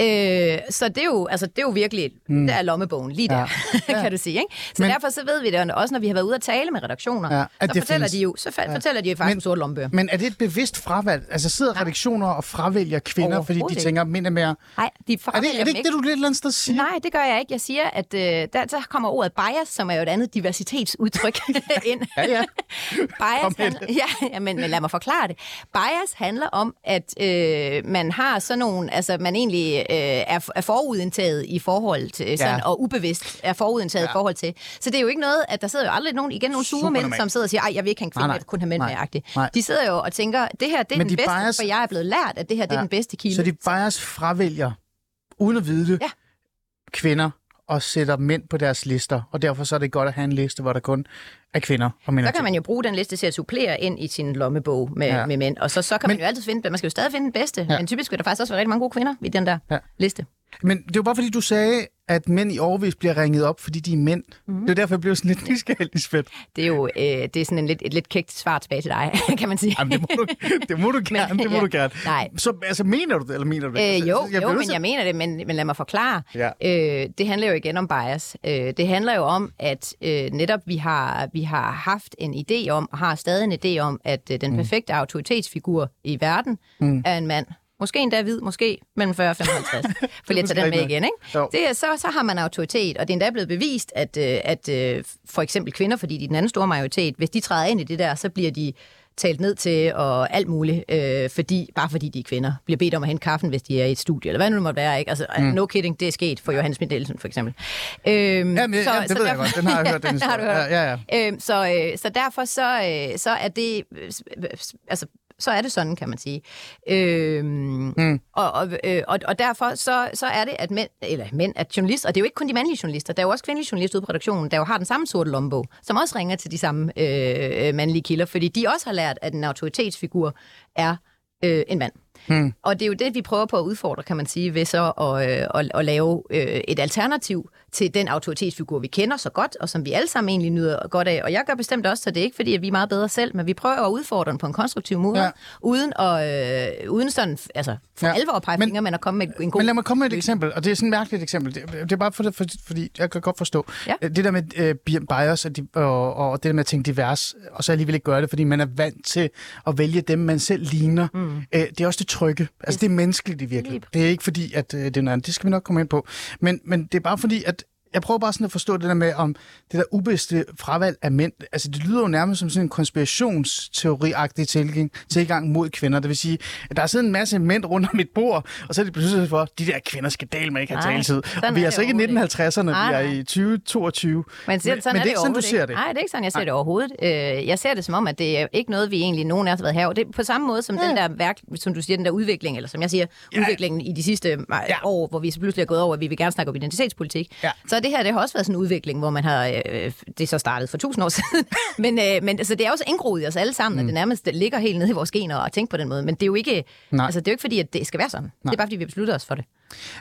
Øh, så det er jo, altså, det er jo virkelig, mm. der er lommebogen lige der, ja. *laughs* kan du sige. Ikke? Så men, derfor så ved vi det også, når vi har været ude at tale med redaktioner, ja, så, fortæller findes. de jo, så ja. fortæller de jo faktisk men, sorte lommebøger. Men er det et bevidst fravalg? Altså sidder ja. redaktioner og fravælger kvinder, fordi de tænker, mænd er mere... Nej, de er det, er det ikke det, du lidt andet sted siger? Nej, det gør jeg ikke. Jeg siger, at øh, der, der kommer ordet bias, som er jo et andet diversitetsudtryk ind. *laughs* ja, ja. *laughs* bias handler, ja, ja men, men lad mig forklare det. Bias handler om, at øh, man har sådan nogle, altså man egentlig øh, er, er forudindtaget i forhold til, sådan, ja. og ubevidst er forudindtaget ja. i forhold til. Så det er jo ikke noget, at der sidder jo aldrig nogen, igen nogle sure mænd, som sidder og siger, ej, jeg vil ikke have en kvinde, jeg kun have mænd med De sidder jo og tænker, det her det er men den de bedste, bias... for jeg er blevet lært, at det her det er den bedste kilde. Så de bias fravælger, uden at vide det, ja. kvinder og sætter mænd på deres lister, og derfor så er det godt at have en liste, hvor der kun er kvinder og mænd. Så kan man jo bruge den liste til at supplere ind i sin lommebog med, ja. med mænd, og så, så kan men, man jo altid finde, man skal jo stadig finde den bedste, ja. men typisk vil der faktisk også være rigtig mange gode kvinder i den der ja. liste. Men det var bare fordi, du sagde, at mænd i overvis bliver ringet op, fordi de er mænd. Mm-hmm. Det er derfor, jeg blev sådan lidt nysgerrig, Lisbeth. Det er jo øh, det er sådan en lidt, et lidt kægt svar tilbage til dig, *laughs* kan man sige. Jamen, det, må du, det må du *laughs* gerne, men, det må *laughs* ja, du gerne. Nej. Så altså, mener du det, eller mener du det? Øh, jo, jeg jo men jeg mener det, men, men lad mig forklare. Ja. Øh, det handler jo igen om bias. Øh, det handler jo om, at øh, netop vi har, vi har haft en idé om, og har stadig en idé om, at øh, den mm. perfekte mm. autoritetsfigur i verden mm. er en mand. Måske endda hvid, måske mellem 40 og 55. For lige at tage den med igen, ikke? Det så, så har man autoritet, og det er endda blevet bevist, at, øh, at øh, for eksempel kvinder, fordi de er den anden store majoritet, hvis de træder ind i det der, så bliver de talt ned til og alt muligt, øh, fordi, bare fordi de er kvinder, bliver bedt om at hente kaffen, hvis de er i et studie, eller hvad nu det måtte være. Ikke? Altså, mm. no kidding, det er sket for Johannes Schmidt for eksempel. Øhm, jamen, så, jamen, det så ved derfor, jeg godt, den har jeg hørt, den *laughs* har du hørt. Ja, ja, ja. Øhm, så, øh, så derfor så, øh, så er det, altså så er det sådan, kan man sige. Øhm, mm. og, og, øh, og, og derfor så, så er det, at mænd, eller mænd, at journalister, og det er jo ikke kun de mandlige journalister, der er jo også kvindelige journalister ude på redaktionen, der jo har den samme sorte lommebog, som også ringer til de samme øh, mandlige kilder, fordi de også har lært, at en autoritetsfigur er øh, en mand. Mm. Og det er jo det, vi prøver på at udfordre, kan man sige, ved så at, øh, at, at lave øh, et alternativ til den autoritetsfigur, vi kender så godt, og som vi alle sammen egentlig nyder godt af. Og jeg gør bestemt også, så det er ikke fordi, at vi er meget bedre selv, men vi prøver at udfordre den på en konstruktiv måde, Ja. uden, at, øh, uden sådan, altså for Ja. alvor at pege Men- fingre, men at komme med en god... Men lad mig komme med et eksempel, og det er sådan et mærkeligt eksempel. Det, det er bare for det, for, fordi jeg kan godt forstå. Ja. Det der med øh, bi- bias og, de, og, og det der med at tænke divers, og så alligevel ikke gøre det, fordi man er vant til at vælge dem, man selv ligner. Mm. Øh, det er også det trygge. Altså Yes. det er menneskeligt i virkeligheden. Det er ikke fordi, at øh, det er noget andet. Det skal vi nok komme ind på. Men, men det er bare fordi, at jeg prøver bare sådan at forstå det der med, om det der ubevidste fravalg af mænd, altså det lyder jo nærmest som sådan en konspirationsteori-agtig tilgang, tilgang mod kvinder. Det vil sige, at der er siddet en masse mænd rundt om et bord, og så er det pludselig for, at de der kvinder skal dele med ikke have taletid. Og vi er altså ikke i overhovedet 1950'erne, vi er i 2022. Men, sådan, men, sådan men er det er ikke sådan, du ser det. Nej, det er ikke sådan, jeg ser det overhovedet. Øh, jeg ser det som om, at det er ikke noget, vi egentlig nogen af os har været her. Det er på samme måde som Ja. den der værk, som du siger, den der udvikling, eller som jeg siger, Ja. udviklingen i de sidste ja. år, hvor vi så pludselig er gået over, at vi vil gerne snakke om identitetspolitik. Ja. Så det her, det har også været sådan en udvikling, hvor man har, øh, det er så startet for tusind år *laughs* siden, men, øh, men altså, det er også indgroet i os alle sammen, mm. at det nærmest ligger helt nede i vores gener at tænke på den måde. Men det er jo ikke, Nej. altså, det er jo ikke fordi, at det skal være sådan. Nej. Det er bare fordi, vi beslutter os for det.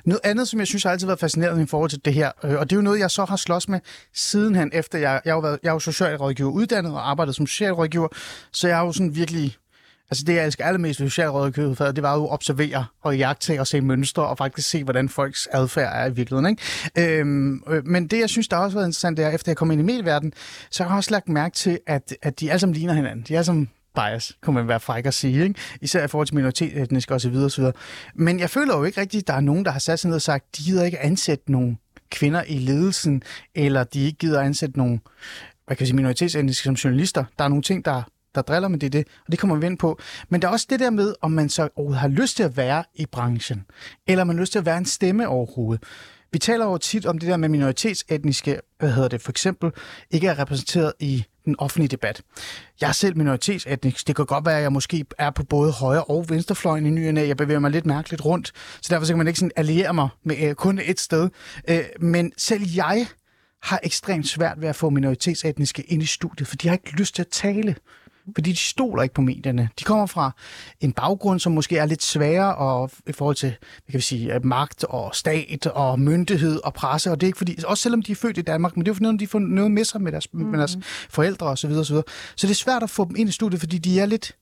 Noget andet, som jeg synes har altid været fascinerende i forhold til det her, øh, og det er jo noget, jeg så har slås med sidenhen, efter jeg, jeg, har været, jeg er jo socialrådgiver uddannet og arbejdet som socialrådgiver, så jeg er jo sådan virkelig... Altså det, jeg elsker allermest ved socialrådgiver, det var jo at observere og jagtage og se mønstre og faktisk se, hvordan folks adfærd er i virkeligheden. Ikke? Øhm, øh, men det, jeg synes, der også har været interessant, det er, efter jeg kom ind i medieverdenen, så har jeg også lagt mærke til, at, at de alle sammen ligner hinanden. De er alle sammen bias, kunne man være fræk at sige, ikke? især i forhold til minoritetsetniske osv. osv. Men jeg føler jo ikke rigtigt, at der er nogen, der har sat sig ned og sagt, de gider ikke ansætte nogen kvinder i ledelsen, eller de ikke gider ansætte nogen hvad kan jeg sige, minoritetsetniske som journalister. Der er nogle ting, der, der driller, men det er det, og det kommer vi ind på. Men der er også det der med, om man så overhovedet har lyst til at være i branchen, eller om man har lyst til at være en stemme overhovedet. Vi taler jo tit om det der med minoritetsetniske, hvad hedder det, for eksempel, ikke er repræsenteret i den offentlige debat. Jeg er selv minoritetsetnisk. Det kan godt være, at jeg måske er på både højre og venstrefløjen i nyerne. Jeg bevæger mig lidt mærkeligt rundt, så derfor så kan man ikke sådan alliere mig med øh, kun et sted. Øh, men selv jeg har ekstremt svært ved at få minoritetsetniske ind i studiet, for de har ikke lyst til at tale. Fordi de stoler ikke på medierne. De kommer fra en baggrund, som måske er lidt sværere og i forhold til hvad kan vi sige, øh, magt og stat og myndighed og presse. Og det er ikke fordi, også selvom de er født i Danmark, men det er jo fordi, de får noget med sig med deres, mm. med deres forældre osv. Så, videre, og så, videre. så det er svært at få dem ind i studiet, fordi de er lidt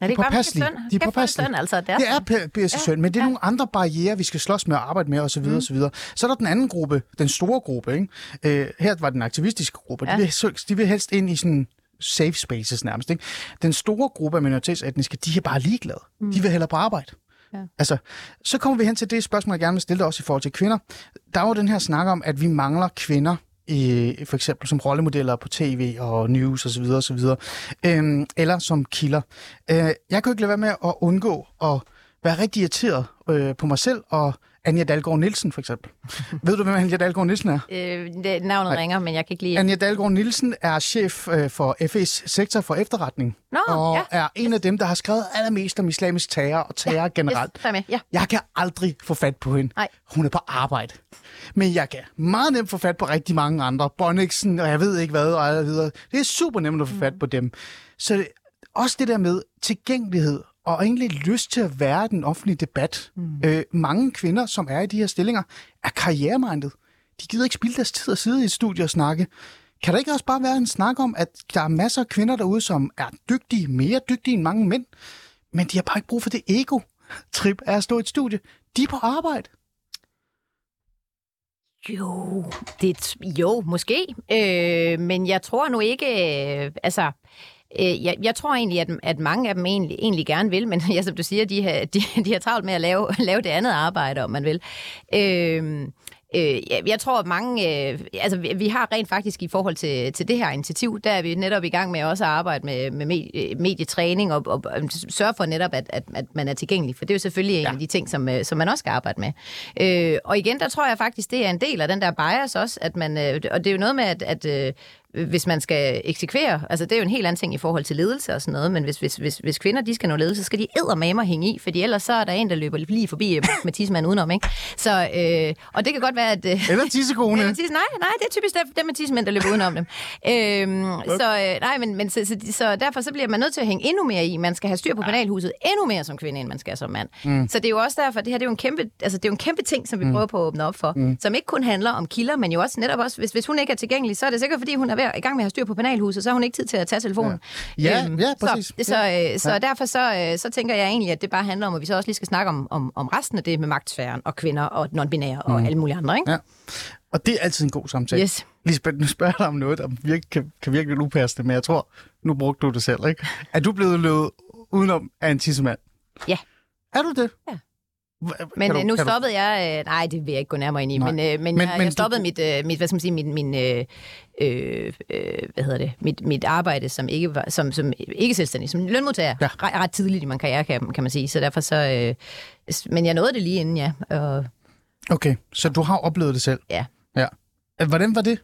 Er det påpasselige. synd? De er påpasselige. synd, altså. Det er, det er pisse synd, men det er nogle andre barriere, vi skal slås med og arbejde med osv. Mm. osv. Så er der den anden gruppe, den store gruppe. Ikke? Øh, her var den aktivistiske gruppe. Ja. Ja. De, vil, de vil helst ind i sådan safe spaces nærmest. Ikke? Den store gruppe af minoritetsetniske, de er bare ligeglade. Mm. De vil hellere på arbejde. Ja. Altså, så kommer vi hen til det spørgsmål, jeg gerne vil stille dig også i forhold til kvinder. Der er jo den her snak om, at vi mangler kvinder i, for eksempel som rollemodeller på tv og news osv. osv. Øhm, eller som kilder. Øh, jeg kan jo ikke lade være med at undgå at være rigtig irriteret øh, på mig selv og Anja Dalgaard Nielsen for eksempel. Ved du, hvem Anja Dalgaard Nielsen er? øh, det, navnet Nej. ringer, men jeg kan ikke lide... Anja Dalgaard Nielsen er chef øh, for FE's sektor for efterretning. Nå, og ja. er en af dem, der har skrevet allermest om islamisk terror og terror ja, generelt. Yes, med. Ja. Jeg kan aldrig få fat på hende. Nej. Hun er på arbejde. Men jeg kan meget nemt få fat på rigtig mange andre. Bonniksen, og jeg ved ikke hvad, og alt videre. Det er super nemt at få fat på dem. Så det, også det der med tilgængelighed, og egentlig lyst til at være i den offentlige debat. Mm. Øh, mange kvinder, som er i de her stillinger, er karrieremindet. De gider ikke spilde deres tid at sidde i et studie og snakke. Kan der ikke også bare være en snak om, at der er masser af kvinder derude, som er dygtige, mere dygtige end mange mænd, men de har bare ikke brug for det ego-trip af at stå i et studie. De er på arbejde. Jo, det, jo, måske. Øh, men jeg tror nu ikke... Øh, altså, øh, jeg, jeg tror egentlig, at, at mange af dem egentlig, egentlig gerne vil, men *laughs* ja, som du siger, de har, de, de har travlt med at lave, *laughs* lave det andet arbejde, om man vil. Øh, Øh, jeg, tror, at mange... Øh, altså, vi, har rent faktisk i forhold til, til det her initiativ, der er vi netop i gang med også at arbejde med, med medie, medietræning og, og, og sørge for netop, at, at, at man er tilgængelig. For det er jo selvfølgelig en Ja. af de ting, som, øh, som man også skal arbejde med. Øh, og igen, der tror jeg faktisk, det er en del af den der bias også, at man... Øh, og det er jo noget med, at... at øh, hvis man skal eksekvere, altså det er jo en helt anden ting i forhold til ledelse og sådan noget, men hvis, hvis, hvis, hvis kvinder de skal nå ledelse, så skal de eddermame hænge i, fordi ellers så er der en, der løber lige forbi øh, med tidsmanden udenom, ikke? Så, øh, og det kan godt være, at... Øh, Eller tissekone. eller tisse, nej, nej, det er typisk dem, dem med tidsmænd, der løber udenom dem. Øhm, så, øh, nej, men, men så, så, så, derfor så bliver man nødt til at hænge endnu mere i. Man skal have styr på penalhuset endnu mere som kvinde, end man skal som mand. Mm. Så det er jo også derfor, det her det er jo en kæmpe, altså, det er jo en kæmpe ting, som vi mm. prøver på at åbne op for, mm. som ikke kun handler om kilder, men jo også netop også, hvis, hvis hun ikke er tilgængelig, så er det sikkert, fordi hun er ved, i gang med at have styr på penalhuset, så har hun ikke tid til at tage telefonen. Ja, ja, præcis. Så, så, øh, så Ja. derfor så, øh, så tænker jeg egentlig, at det bare handler om, at vi så også lige skal snakke om, om, om resten af det med magtsfæren og kvinder og non-binære og alle mulige andre, ikke? Ja. Og det er altid en god samtale. Yes. Lisbeth, nu spørger jeg dig om noget, der virke, kan, kan virke lidt upassende, men jeg tror, nu brugte du det selv, ikke? Er du blevet løbet udenom af en tissemand? Ja. Er du det? Ja. Men kan øh, du- nu kan du- stoppede jeg... Øh, nej, det vil jeg ikke gå nærmere ind i. Nej. Men, øh, men, Men- jeg, men jeg du- stoppede mit, øh, mit, hvad skal man sige, min, min, øh, øh, øh, hvad hedder det, mit, mit arbejde som ikke, var, som, som ikke selvstændig, som lønmodtager, Ja. ret, ret tidligt i min karriere, kan, kan man sige. Så derfor så... Øh, men jeg nåede det lige inden, ja. Og, Okay, så du har oplevet det selv? Ja. ja. Øh, Hvordan var det?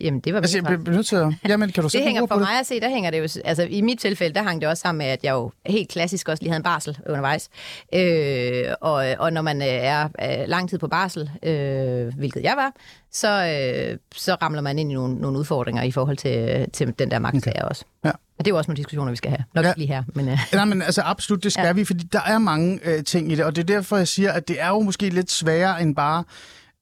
Jamen, det var Altså, jeg bliver nødt til at... Jamen, kan du Det hænger for det? mig at se, der hænger det jo, altså i mit tilfælde, der hang det også sammen med, at jeg jo helt klassisk også lige havde en barsel undervejs. Øh, og, og når man øh, er øh, lang tid på barsel, øh, hvilket jeg var, så, øh, så ramler man ind i nogle, nogle udfordringer i forhold til, til den der magtsager okay. også. Ja. Og det er jo også nogle diskussioner, vi skal have. Nok Ja. lige her, men... Øh, Nej, men altså absolut, det skal. Ja. vi, fordi der er mange øh, ting i det, og det er derfor, jeg siger, at det er jo måske lidt sværere end bare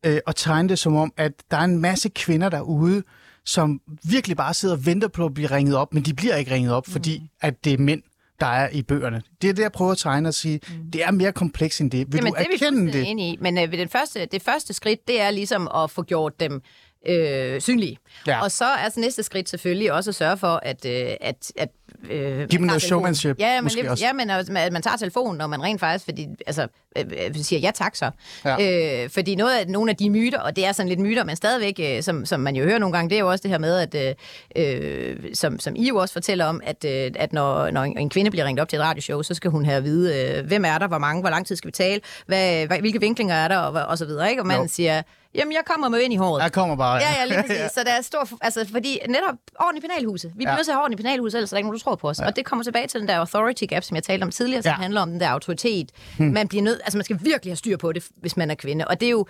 øh, at tegne det som om, at der er en masse kvinder derude, som virkelig bare sidder og venter på at blive ringet op, men de bliver ikke ringet op, fordi Mm. at det er mænd, der er i bøgerne. Det er det, jeg prøver at tegne og sige, mm. det er mere komplekst end det. Vil Jamen, du det er vi erkende fuldstændig det? enige i. Men øh, den første, det første skridt, det er ligesom at få gjort dem øh, synlige. Ja. Og så er altså næste skridt selvfølgelig også at sørge for, at... Øh, at, at øh, man dem noget showmanship, Ja, men, måske lidt, også. ja, men at at man tager telefonen, når man rent faktisk fordi, altså, øh, øh, siger ja tak så. Ja. Øh, fordi noget af, nogle af de myter, og det er sådan lidt myter, men stadigvæk, øh, som, som man jo hører nogle gange, det er jo også det her med, at øh, øh, som, som I jo også fortæller om, at, øh, at når, når en, kvinde bliver ringet op til et radioshow, så skal hun have at vide, øh, hvem er der, hvor mange, hvor lang tid skal vi tale, hvad, hvilke vinklinger er der, og, og så videre. Ikke? Og man jo. siger, jamen jeg kommer med ind i håret. Jeg kommer bare. Ja, ja, lige *laughs* præcis. Så der er stor... Altså, fordi netop orden i penalhuset. Vi bliver Ja. til at have i penalhuset, ellers er der ikke nogen, der tror på os. Ja. Og det kommer tilbage til den der authority gap, som jeg talte om tidligere, som Ja. ja. handler om den der autoritet. Hmm. Man bliver nødt... Altså, man skal virkelig have styr på det, hvis man er kvinde. Og det er jo...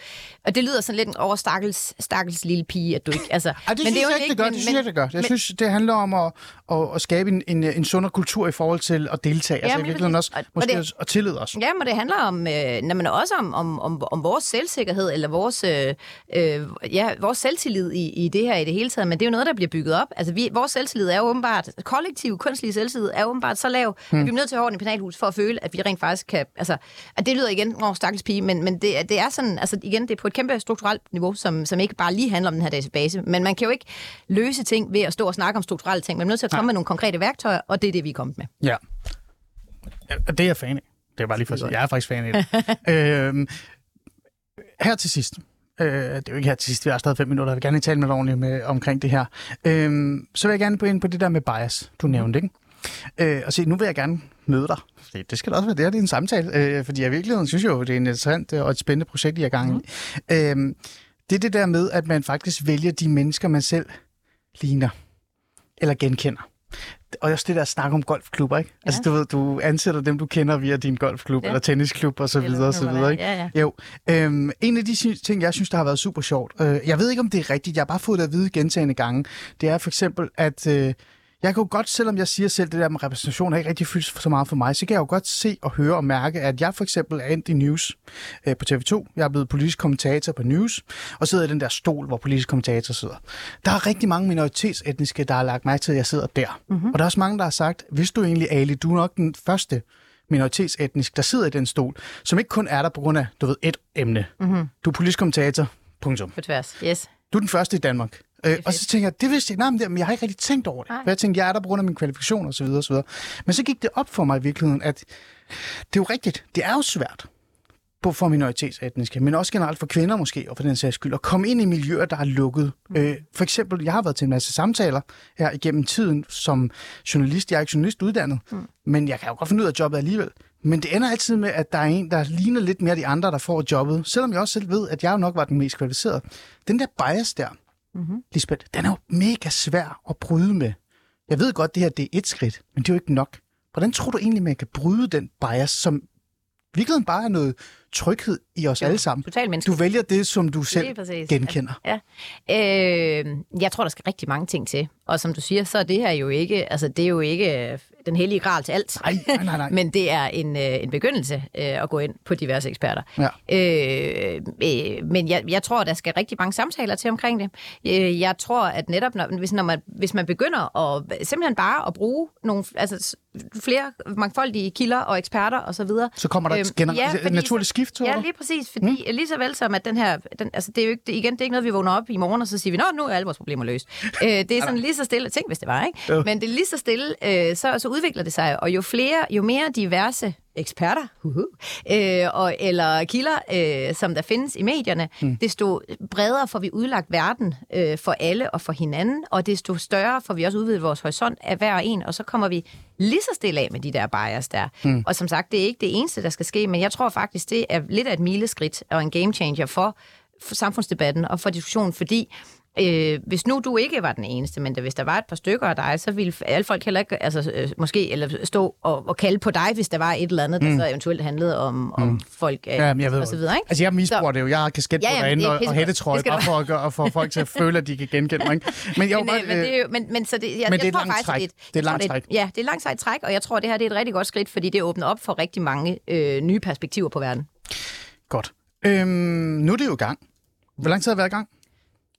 Og det lyder sådan lidt over stakkels, stakkels lille pige, at du ikke... Altså, Ej, det synes er jo jeg ikke, det gør. men- Det synes jeg, det gør. Jeg men- synes, det handler om at, at, at skabe en, en, en sundere kultur i forhold til at deltage. Altså i Jamen, virkeligheden også. Og- og måske det- også at tillide os. Ja, men det handler om, øh, men også om, om, om, om vores selvsikkerhed, eller vores, øh, øh, ja, vores selvtillid i, i det her i det hele taget. Men det er jo noget, der bliver bygget op. Altså, vi, vores selvtillid er jo åbenbart, kollektiv kunstig selvtillid er åbenbart så lav, hmm. at vi er nødt til at have i penalhus for at føle, at vi rent faktisk kan... Altså, at det lyder igen, åh, stakkels pige, men, men det, er- det er sådan, altså igen, det er på et kæmpe strukturelt niveau, som, som ikke bare lige handler om den her database. Men man kan jo ikke løse ting ved at stå og snakke om strukturelle ting. Man er nødt til at komme med nogle konkrete værktøjer, og det er det, vi er kommet med. Ja. ja. Det er jeg fan af. Det er bare lige for at sige. Jeg er faktisk fan af det. *laughs* øhm, her til sidst. Øh, det er jo ikke her til sidst, vi har stadig fem minutter. Jeg vil gerne tale med dig ordentligt med, omkring det her. Øhm, så vil jeg gerne gå ind på det der med bias, du nævnte, ikke? Øh, og se, nu vil jeg gerne møde dig. Det, det skal da også være det her, det er en samtale. Øh, fordi jeg i virkeligheden synes jo, det er en interessant øh, og et spændende projekt, I er gang i. Øhm, det er det der med, at man faktisk vælger de mennesker, man selv ligner eller genkender. Og også det der snak om golfklubber, ikke? Ja. Altså, du ved, du ansætter dem, du kender via din golfklub, ja. Eller tennisklub, og så Eller videre, og så videre, ikke? Ja, ja. Jo. Øhm, en af de ting, jeg synes, der har været super sjovt, øh, jeg ved ikke, om det er rigtigt, jeg har bare fået det at vide gentagende gange, det er for eksempel, at øh, jeg kan jo godt, selvom jeg siger selv, det der med repræsentation har ikke rigtig fyldt så meget for mig, så kan jeg jo godt se og høre og mærke, at jeg for eksempel er endt i News øh, på TV2. Jeg er blevet politisk kommentator på News, og sidder i den der stol, hvor politisk kommentator sidder. Der er rigtig mange minoritetsetniske, der har lagt mærke til, at jeg sidder der. Mm-hmm. Og der er også mange, der har sagt, hvis du egentlig, Ali, du er nok den første minoritetsetnisk, der sidder i den stol, som ikke kun er der på grund af, du ved, et emne. Mm-hmm. Du er politisk kommentator, punktum. På tværs. Yes. Du er den første i Danmark. Øh, og så tænker jeg, det vidste jeg nej, men, det, men jeg har ikke rigtig tænkt over det. Nej. For jeg tænkte, jeg er der på grund af min kvalifikation og så videre, og så videre. Men så gik det op for mig i virkeligheden, at det er jo rigtigt. Det er jo svært på for minoritetsetniske, men også generelt for kvinder måske, og for den sags skyld, at komme ind i miljøer, der er lukket. Mm. Øh, for eksempel, jeg har været til en masse samtaler her igennem tiden som journalist. Jeg er ikke journalist uddannet, mm. men jeg kan jo godt finde ud af jobbet alligevel. Men det ender altid med, at der er en, der ligner lidt mere de andre, der får jobbet. Selvom jeg også selv ved, at jeg nok var den mest kvalificerede. Den der bias der, mm-hmm. Lisbeth, den er jo mega svær at bryde med. Jeg ved godt, det her det er et skridt, men det er jo ikke nok. Hvordan tror du egentlig, man kan bryde den bias, som virkelig bare er noget tryghed i os Jo, alle sammen? Du vælger det, som du selv genkender. Ja. Øh, jeg tror, der skal rigtig mange ting til. Og som du siger, så er det her jo ikke, altså det er jo ikke øh, den hellige gral til alt. Nej, nej, nej, nej. *laughs* Men det er en, øh, en begyndelse øh, at gå ind på diverse eksperter. Ja. Øh, øh, men jeg, jeg tror, der skal rigtig mange samtaler til omkring det. Øh, jeg tror, at netop når, hvis, når man, hvis man begynder at simpelthen bare at bruge nogle altså, flere mangfoldige kilder og eksperter osv., Så kommer der et gener- et naturligt skift, tror Ja, lige præcis. Fordi mm. lige så vel som, at den her... Den, altså, det er jo ikke, det, igen, det er ikke noget, vi vågner op i morgen, og så siger vi, nå, nu er alle vores problemer løst. øh, det er sådan lige så stille. Tænk, hvis det var, ikke? Jo. Men det er lige så stille, øh, så, så udvikler det sig. Og jo flere, jo mere diverse eksperter uh-huh, øh, og, eller kilder, øh, som der findes i medierne, mm. desto bredere får vi udlagt verden øh, for alle og for hinanden, og desto større får vi også udvidet vores horisont af hver og en, og så kommer vi lige så stille af med de der bias der. Mm. Og som sagt, det er ikke det eneste, der skal ske, men jeg tror faktisk, det er lidt af et mileskridt og en game changer for, for samfundsdebatten og for diskussionen, fordi Øh, hvis nu du ikke var den eneste, men hvis der var et par stykker af dig, så ville alle folk heller ikke altså, øh, måske eller stå og, og kalde på dig, hvis der var et eller andet, der Mm. så eventuelt handlede om, om folk øh, Ja, men jeg ved, og så videre. Ikke? Altså, jeg misbruger Så- det jo. Jeg har kasket Ja, på ja, men derinde er og, og hættetrøje, bare for at, gøre, for folk til at føle, at de kan genkende mig. Ikke? Men, jeg, *laughs* Men, bare, øh, men, det er jo, men, men så det, jeg, Men det er jeg et tror faktisk, træk. Det, Det er et jeg langt træk. Ja, det er et langt sejt træk, og jeg tror, det her det er et rigtig godt skridt, fordi det åbner op for rigtig mange øh, nye perspektiver på verden. Godt. Øhm, nu er det jo i gang. Hvor lang tid har det været i gang?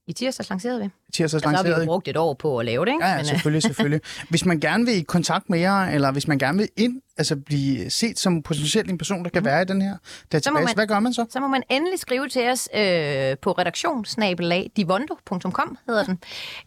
I tirsdags lancerede vi. Tirsdags Altså, så har vi lanceret brugt et år på at lave det, ikke? Ja, ja, øh, selvfølgelig, *laughs* selvfølgelig. Hvis man gerne vil i kontakt med jer, eller hvis man gerne vil ind, altså blive set som potentielt en person, der kan være i den her database, man- hvad gør man så? så må man endelig skrive til os øh, på redaktionssnabelag.divondo.com hedder den.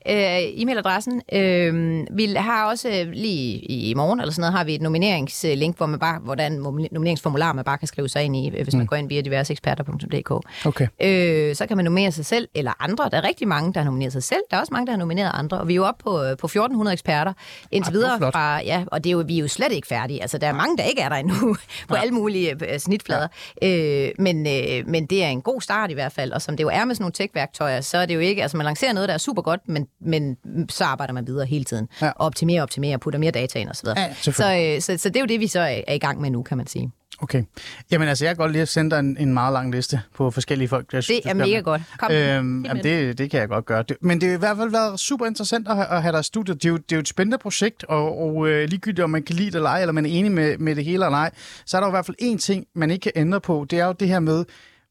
Øh, e-mailadressen. Øh, vi har også øh, lige i morgen eller sådan noget, har vi et nomineringslink, hvor man bare, hvor der en nomineringsformular, man bare kan skrive sig ind i, hvis man går ind via diverseeksperter.dk. Okay. Øh, så kan man nominere sig selv eller andre. Der er rigtig mange, der har nomineret sig selv. Der er også mange, der har nomineret andre. Og vi er jo oppe på, øh, på 1400 eksperter indtil Ej, videre. Fra, ja, og det er jo, vi er jo slet ikke færdige. Altså, der er mange, der ikke er der endnu *laughs* på alle mulige øh, snitflader. Øh, men, øh, men det er en god start i hvert fald. Og som det jo er med sådan nogle tech-værktøjer, så er det jo ikke... Altså, man lancerer noget, der er super godt, men, men så arbejder man videre hele tiden. Ja. Og optimerer, optimerer, putter mere data ind osv. Ja, ja, så, øh, så, så det er jo det, vi så er, er i gang med nu, kan man sige. Okay. Jamen altså, jeg kan godt lige sende dig en, en meget lang liste på forskellige folk. Jeg synes, Det er mega med. godt. Kom. Øhm, jamen, det, det kan jeg godt gøre. Det, men det har i hvert fald været super interessant at, have- at have dig i studiet. Det er, jo, det er jo et spændende projekt, og, og øh, ligegyldigt om man kan lide det eller ej, eller man er enig med, med det hele eller ej, så er der jo i hvert fald én ting, man ikke kan ændre på. Det er jo det her med,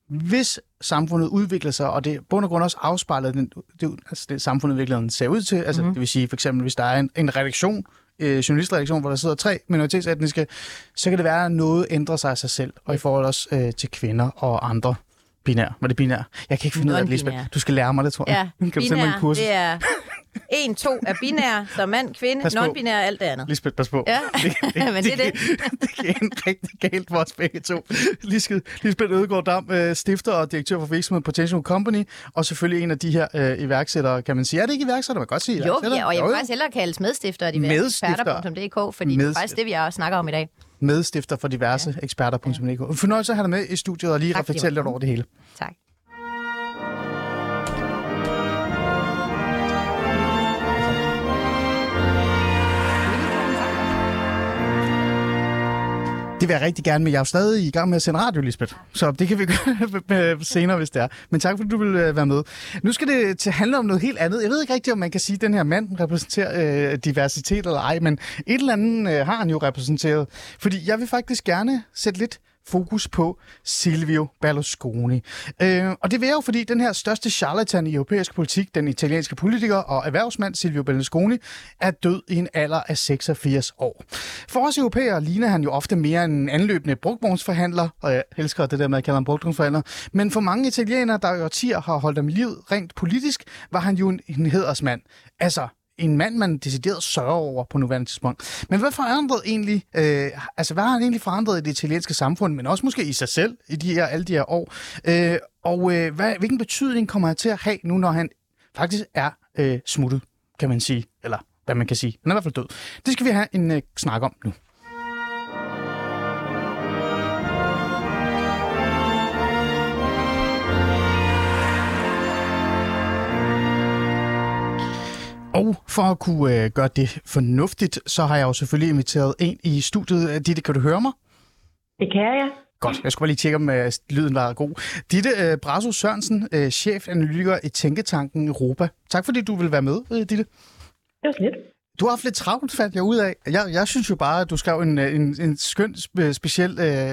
hvis samfundet udvikler sig, og det bund og grund også afspejler den, det, altså det samfundet i virkeligheden ser ud til, altså Mhm. mm. det vil sige for eksempel, hvis der er en, en redaktion, øh, journalistredaktion, hvor der sidder tre minoritetsetniske, så kan det være, at noget ændrer sig af sig selv, og i forhold også øh, til kvinder og andre binær. Var det binær? Jeg kan ikke finde ud af det, Lisbeth. Du skal lære mig det, tror jeg. Ja, *laughs* kan du sende mig en binær, kursus? det er *laughs* en, to er binær, så mand, kvinde, Pas på. non-binær og alt det andet. Lisbeth, pas på. Ja, *laughs* *laughs* men det er det. det *laughs* kan ende rigtig galt for os begge to. Lisbeth, Ødegaard Dam, øh, stifter og direktør for virksomheden Potential Company, og selvfølgelig en af de her øh, iværksættere, kan man sige. Er det ikke iværksætter? Man kan godt sige Jo, iværksætter. ja, og jeg vil faktisk hellere kaldes medstifter af diverse Medstifter. eksperter.dk, fordi det er faktisk det, vi er snakker om i dag. Medstifter for diverse ja. eksperter.dk. Fornøjelse at have dig med i studiet og lige reflektere lidt over det hele. Tak. Det vil jeg rigtig gerne, men jeg er jo stadig i gang med at sende radio, Lisbeth. Så det kan vi *laughs* gøre senere, hvis det er. Men tak, fordi du vil øh, være med. Nu skal det til handle om noget helt andet. Jeg ved ikke rigtigt, om man kan sige, at den her mand repræsenterer øh, diversitet eller ej, men et eller andet øh, har han jo repræsenteret. Fordi jeg vil faktisk gerne sætte lidt fokus på Silvio Berlusconi. Øh, og det vil jeg jo, fordi den her største charlatan i europæisk politik, den italienske politiker og erhvervsmand Silvio Berlusconi, er død i en alder af 86 år. For os europæere ligner han jo ofte mere en anløbende brugvognsforhandler, og jeg elsker det der med at kalde ham brugvognsforhandler, men for mange italienere, der i årtier har holdt ham i liv rent politisk, var han jo en, en hedersmand. Altså, en mand, man decideret sørger over på nuværende tidspunkt. Men hvad forandrede egentlig, øh, altså hvad har han egentlig forandret i det italienske samfund, men også måske i sig selv i de her, alle de her år? Øh, og øh, hvad, hvilken betydning kommer han til at have nu, når han faktisk er øh, smuttet, kan man sige, eller hvad man kan sige. Han er i hvert fald død. Det skal vi have en øh, snak om nu. Og for at kunne øh, gøre det fornuftigt, så har jeg jo selvfølgelig inviteret en i studiet. Ditte, kan du høre mig? Det kan jeg. Godt, jeg skulle bare lige tjekke, om uh, lyden var god. Ditte uh, Brasso Sørensen, uh, chefanalytiker i Tænketanken Europa. Tak fordi du vil være med, uh, Ditte. Det var lidt. Du har haft lidt travlt, fandt jeg ud af. Jeg, jeg synes jo bare, at du skrev en, øh, en, en skøn, speciel, øh,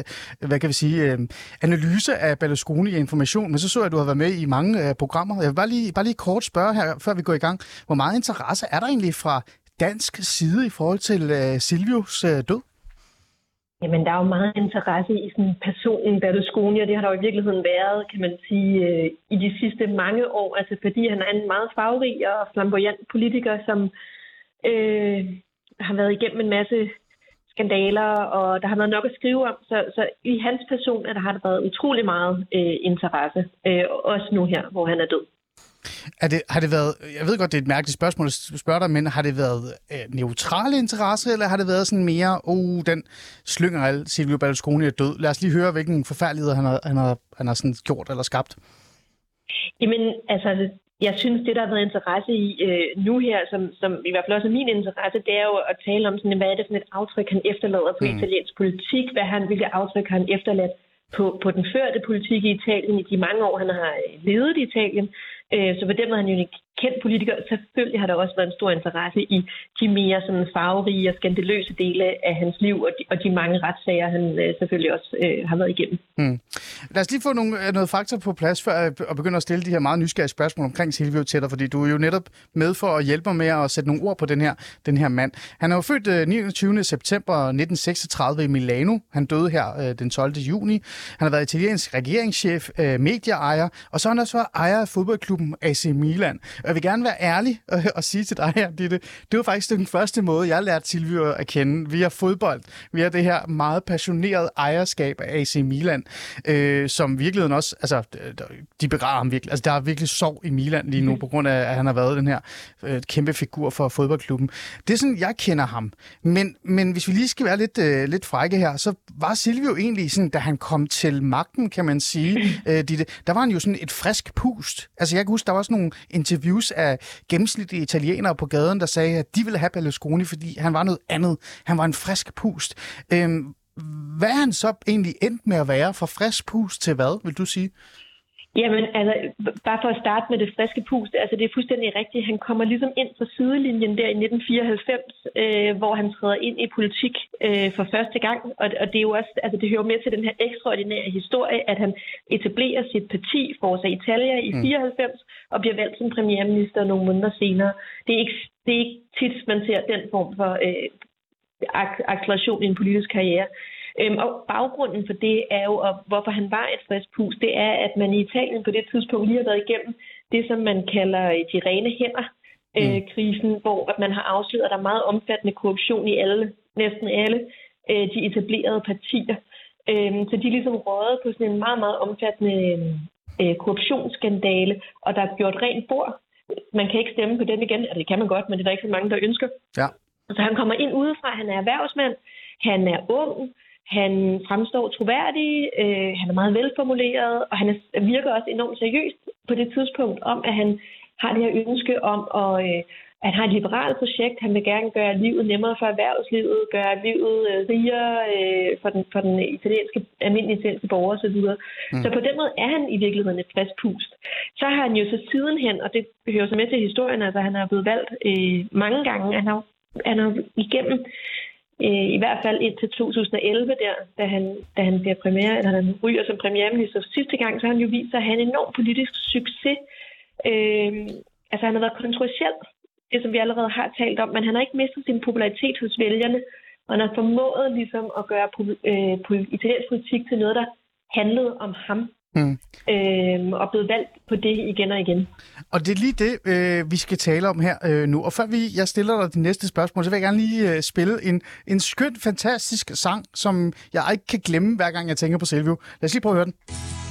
hvad kan vi sige, øh, analyse af Berlusconi i Information, men så så jeg, at du har været med i mange øh, programmer. Jeg vil bare lige, bare lige kort spørge her, før vi går i gang. Hvor meget interesse er der egentlig fra dansk side i forhold til øh, Silvios øh, død? Jamen, der er jo meget interesse i sådan personen Berlusconi, og det har der jo i virkeligheden været, kan man sige, øh, i de sidste mange år. Altså, fordi han er en meget farverig og flamboyant politiker, som øh, har været igennem en masse skandaler, og der har været nok at skrive om. Så, så i hans person er der har der været utrolig meget øh, interesse, øh, også nu her, hvor han er død. Er det, har det været, jeg ved godt, det er et mærkeligt spørgsmål at spørge dig, men har det været øh, neutral interesse, eller har det været sådan mere, oh, den slynger al Silvio Berlusconi er død? Lad os lige høre, hvilken forfærdelighed han har, han har, han har sådan gjort eller skabt. Jamen, altså, jeg synes, det, der har været interesse i øh, nu her, som, som i hvert fald også er min interesse, det er jo at tale om, sådan, hvad er det for et aftryk, han efterlader på mm. italiensk politik, hvad han, hvilke aftryk har han efterladt på, på den førte politik i Italien i de mange år, han har ledet i Italien. Øh, så på den måde er han jo en kendt politiker. Selvfølgelig har der også været en stor interesse i de mere sådan farverige og skandaløse dele af hans liv, og de, og de mange retssager, han øh, selvfølgelig også øh, har været igennem. Hmm. Lad os lige få nogle, øh, noget fakta på plads, før jeg begynder at stille de her meget nysgerrige spørgsmål omkring Silvio Tætter, fordi du er jo netop med for at hjælpe mig med at sætte nogle ord på den her, den her mand. Han er jo født øh, 29. september 1936 i Milano. Han døde her øh, den 12. juni. Han har været italiensk regeringschef, øh, medieejer, og så har han også været ejer af fodboldklubben AC Milan. Og jeg vil gerne være ærlig og, *laughs* og sige til dig her, Ditte, det var faktisk den første måde, jeg lærte Silvio at kende via fodbold. Via det her meget passionerede ejerskab af AC Milan, øh, som virkeligheden også, altså, de begraver ham virkelig. Altså, der er virkelig sorg i Milan lige nu, mm. på grund af, at han har været den her øh, kæmpe figur for fodboldklubben. Det er sådan, jeg kender ham. Men, men hvis vi lige skal være lidt, øh, lidt frække her, så var Silvio egentlig sådan, da han kom til magten, kan man sige, *clears throat* øh, Ditte, der var han jo sådan et frisk pust. Altså, jeg kan huske, der var også nogle interviews af gennemsnitlige italienere på gaden, der sagde, at de ville have Berlusconi, fordi han var noget andet. Han var en frisk pust. Øhm, hvad er han så egentlig endt med at være fra frisk pust til hvad, vil du sige? Jamen, altså, bare for at starte med det friske pust, altså det er fuldstændig rigtigt. Han kommer ligesom ind fra sidelinjen der i 1994, øh, hvor han træder ind i politik øh, for første gang. Og, og det er jo også, altså det hører med til den her ekstraordinære historie, at han etablerer sit parti, Forza Italia, i mm. 94, og bliver valgt som premierminister nogle måneder senere. Det er ikke, det er ikke tit, man ser den form for øh, acceleration i en politisk karriere. Øhm, og baggrunden for det er jo, og hvorfor han var et frisk pus, det er, at man i Italien på det tidspunkt lige har været igennem det, som man kalder de rene hænder, øh, mm. krisen, hvor man har afsløret, at der er meget omfattende korruption i alle, næsten alle øh, de etablerede partier. Øh, så de er ligesom rådet på sådan en meget, meget omfattende øh, korruptionsskandale, og der er gjort rent bord. Man kan ikke stemme på den igen, eller det kan man godt, men det er der ikke så mange, der ønsker. Ja. Så han kommer ind udefra, han er erhvervsmand, han er ung, han fremstår troværdig, øh, han er meget velformuleret, og han er, virker også enormt seriøst på det tidspunkt om, at han har det her ønske om at, øh, at har et liberalt projekt. Han vil gerne gøre livet nemmere for erhvervslivet, gøre livet øh, rigere øh, for, den, for den italienske, almindelige italienske borger osv. Så, mm. så på den måde er han i virkeligheden et frisk pust. Så har han jo så sidenhen, og det hører så med til historien, altså han er blevet valgt øh, mange gange. Han har, han har igennem øh, i hvert fald indtil 2011, der, da, han, da han bliver premiere, eller han ryger som premierminister sidste gang, så har han jo vist sig at have en enorm politisk succes. Øh, altså han har været kontroversiel, det som vi allerede har talt om, men han har ikke mistet sin popularitet hos vælgerne, og han har formået ligesom at gøre øh, italiensk politik til noget, der handlede om ham. Mm. Øhm, og blevet valgt på det igen og igen. Og det er lige det, øh, vi skal tale om her øh, nu. Og før vi, jeg stiller dig de næste spørgsmål, så vil jeg gerne lige øh, spille en, en skøn, fantastisk sang, som jeg ikke kan glemme, hver gang jeg tænker på Silvio. Lad os lige prøve at høre den.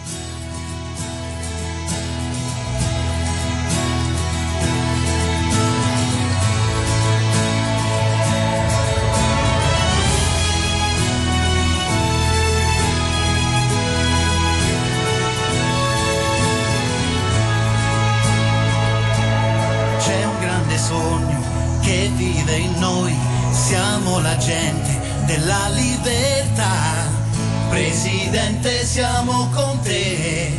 Presidente, siamo con te,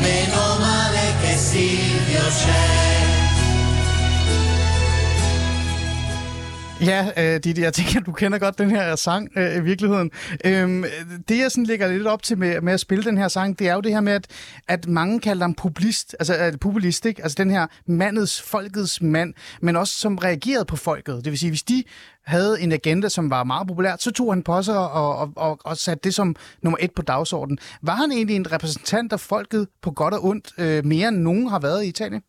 meno male che Silvio c'è. Ja, øh, Didi, jeg tænker, du kender godt den her sang øh, i virkeligheden. Øhm, det, jeg sådan lægger lidt op til med, med at spille den her sang, det er jo det her med, at, at mange kalder ham populist, altså øh, populist, ikke? Altså den her mandets, folkets mand, men også som reagerede på folket. Det vil sige, hvis de havde en agenda, som var meget populær, så tog han på sig og, og, og, og satte det som nummer et på dagsordenen. Var han egentlig en repræsentant af folket på godt og ondt, øh, mere end nogen har været i Italien?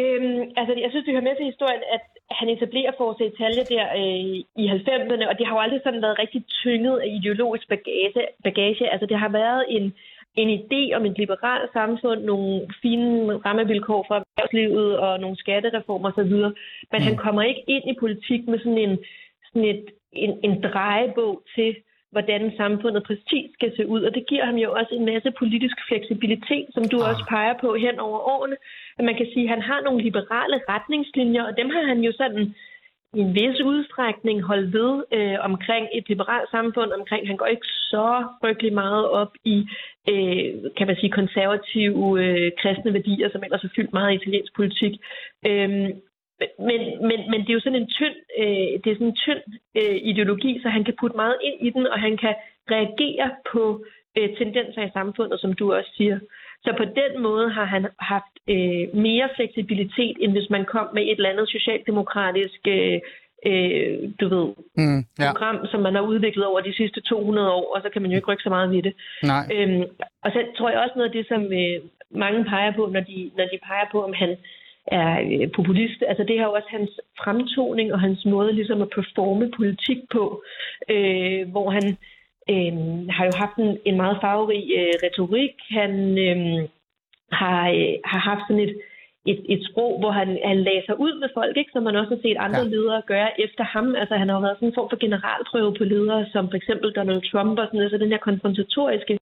Øhm, altså, jeg synes, det hører med til historien, at han etablerer Forza Italia der øh, i 90'erne, og det har jo aldrig sådan været rigtig tynget af ideologisk bagage. bagage. Altså, det har været en, en idé om et liberalt samfund, nogle fine rammevilkår for erhvervslivet og nogle skattereformer osv. Men han kommer ikke ind i politik med sådan en, sådan et, en, en drejebog til, hvordan samfundet præcis skal se ud. Og det giver ham jo også en masse politisk fleksibilitet, som du ah. også peger på hen over årene. At man kan sige, at han har nogle liberale retningslinjer, og dem har han jo sådan i en vis udstrækning holdt ved øh, omkring et liberalt samfund, omkring han går ikke så frygtelig meget op i, øh, kan man sige, konservative øh, kristne værdier, som ellers er fyldt meget i italiensk politik. Øh, men, men, men det er jo sådan en tynd, øh, det er sådan en tynd øh, ideologi, så han kan putte meget ind i den, og han kan reagere på øh, tendenser i samfundet, som du også siger. Så på den måde har han haft øh, mere fleksibilitet, end hvis man kom med et eller andet socialdemokratisk øh, øh, du ved, mm, ja. program, som man har udviklet over de sidste 200 år, og så kan man jo ikke rykke så meget ved det. Nej. Øhm, og så tror jeg også noget af det, som øh, mange peger på, når de, når de peger på, om han er øh, populist. Altså det har jo også hans fremtoning og hans måde ligesom at performe politik på, øh, hvor han øh, har jo haft en, en meget farverig øh, retorik. Han øh, har, øh, har haft sådan et, øh, et, et sprog, hvor han, han lagde sig ud med folk, ikke? som man også har set andre ja. ledere gøre efter ham. Altså han har jo været sådan en form for generalprøve på ledere, som for eksempel Donald Trump og sådan noget, så den her konfrontatoriske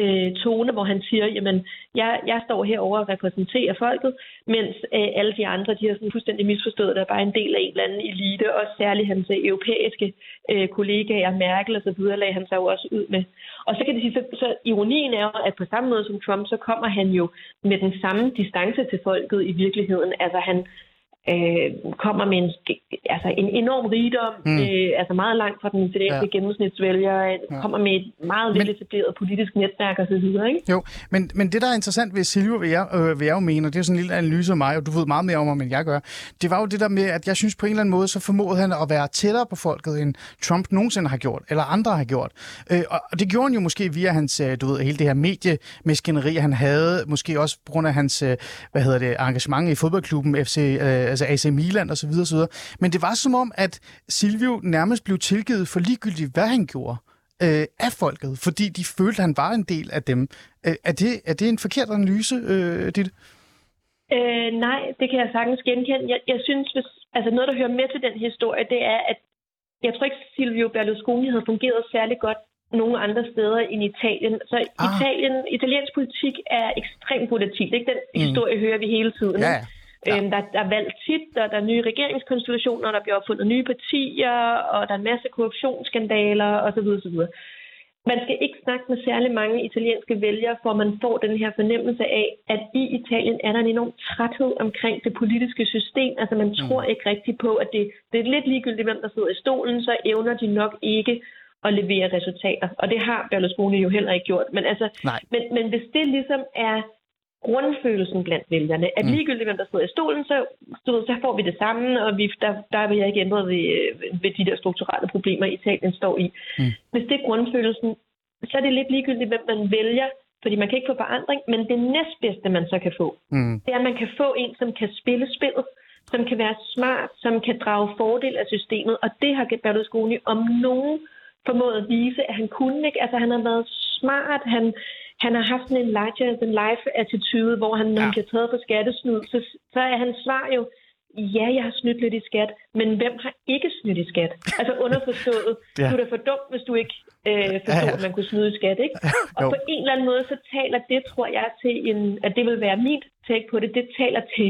øh, tone, hvor han siger, jamen, jeg, jeg står herover og repræsenterer folket, mens øh, alle de andre, de har sådan fuldstændig misforstået, der er bare en del af en eller anden elite, og særligt hans øh, europæiske øh, kollegaer, Merkel og så videre, lagde han sig jo også ud med. Og så kan det sige, så, så ironien er jo, at på samme måde som Trump, så kommer han jo med den samme distance til folket i virkeligheden. Altså han, øh, kommer med en, altså en enorm rigdom, mm. øh, altså meget langt fra den italienske ja. gennemsnitsvælger, ja. kommer med et meget veletableret politisk netværk osv. Jo, men, men det, der er interessant ved Silvio, vil jeg, øh, vil jeg jo mene, og det er sådan en lille analyse af mig, og du ved meget mere om ham, end jeg gør, det var jo det der med, at jeg synes på en eller anden måde, så formåede han at være tættere på folket, end Trump nogensinde har gjort, eller andre har gjort. Øh, og det gjorde han jo måske via hans, øh, du ved, hele det her mediemeskeneri, han havde, måske også på grund af hans, øh, hvad hedder det, engagement i fodboldklubben FC, øh, altså AC Milan osv. osv. Men det var som om, at Silvio nærmest blev tilgivet for ligegyldigt, hvad han gjorde øh, af folket, fordi de følte, at han var en del af dem. Øh, er, det, er det en forkert analyse, øh, dit? Øh, nej, det kan jeg sagtens genkende. Jeg, jeg synes, hvis, altså noget, der hører med til den historie, det er, at jeg tror ikke, Silvio Berlusconi havde fungeret særlig godt nogle andre steder end Italien. Så ah. Italien, italiensk politik er ekstremt volatil. Ikke? Den mm. historie hører vi hele tiden. Ja. Ja. Øhm, der, der er valgt tit, og der er nye regeringskonstellationer, der bliver opfundet nye partier, og der er en masse korruptionsskandaler osv. osv. Man skal ikke snakke med særlig mange italienske vælgere, for man får den her fornemmelse af, at i Italien er der en enorm træthed omkring det politiske system. Altså man mm. tror ikke rigtigt på, at det, det er lidt ligegyldigt, hvem der sidder i stolen, så evner de nok ikke at levere resultater. Og det har Berlusconi jo heller ikke gjort. Men, altså, men, men hvis det ligesom er grundfølelsen blandt vælgerne. At mm. ligegyldigt, hvem der sidder i stolen, så, så får vi det samme, og vi, der, der er vi ikke ændret ved, ved de der strukturelle problemer, Italien står i. Mm. Hvis det er grundfølelsen, så er det lidt ligegyldigt, hvem man vælger, fordi man kan ikke få forandring, men det næstbedste, man så kan få, mm. det er, at man kan få en, som kan spille spillet, som kan være smart, som kan drage fordel af systemet, og det har Berlusconi om nogen formået at vise, at han kunne ikke. Altså, han har været smart, han, han har haft en larger than life attitude, hvor han, når ja. han bliver taget for skattesnyd, så, så er hans svar jo, ja, jeg har snydt lidt i skat, men hvem har ikke snydt i skat? Altså underforstået, *laughs* ja. du er da for dum, hvis du ikke øh, forstår, ja, ja. at man kunne snyde i skat, ikke? *laughs* Og på en eller anden måde, så taler det, tror jeg, til en, at det vil være mit take på det, det taler til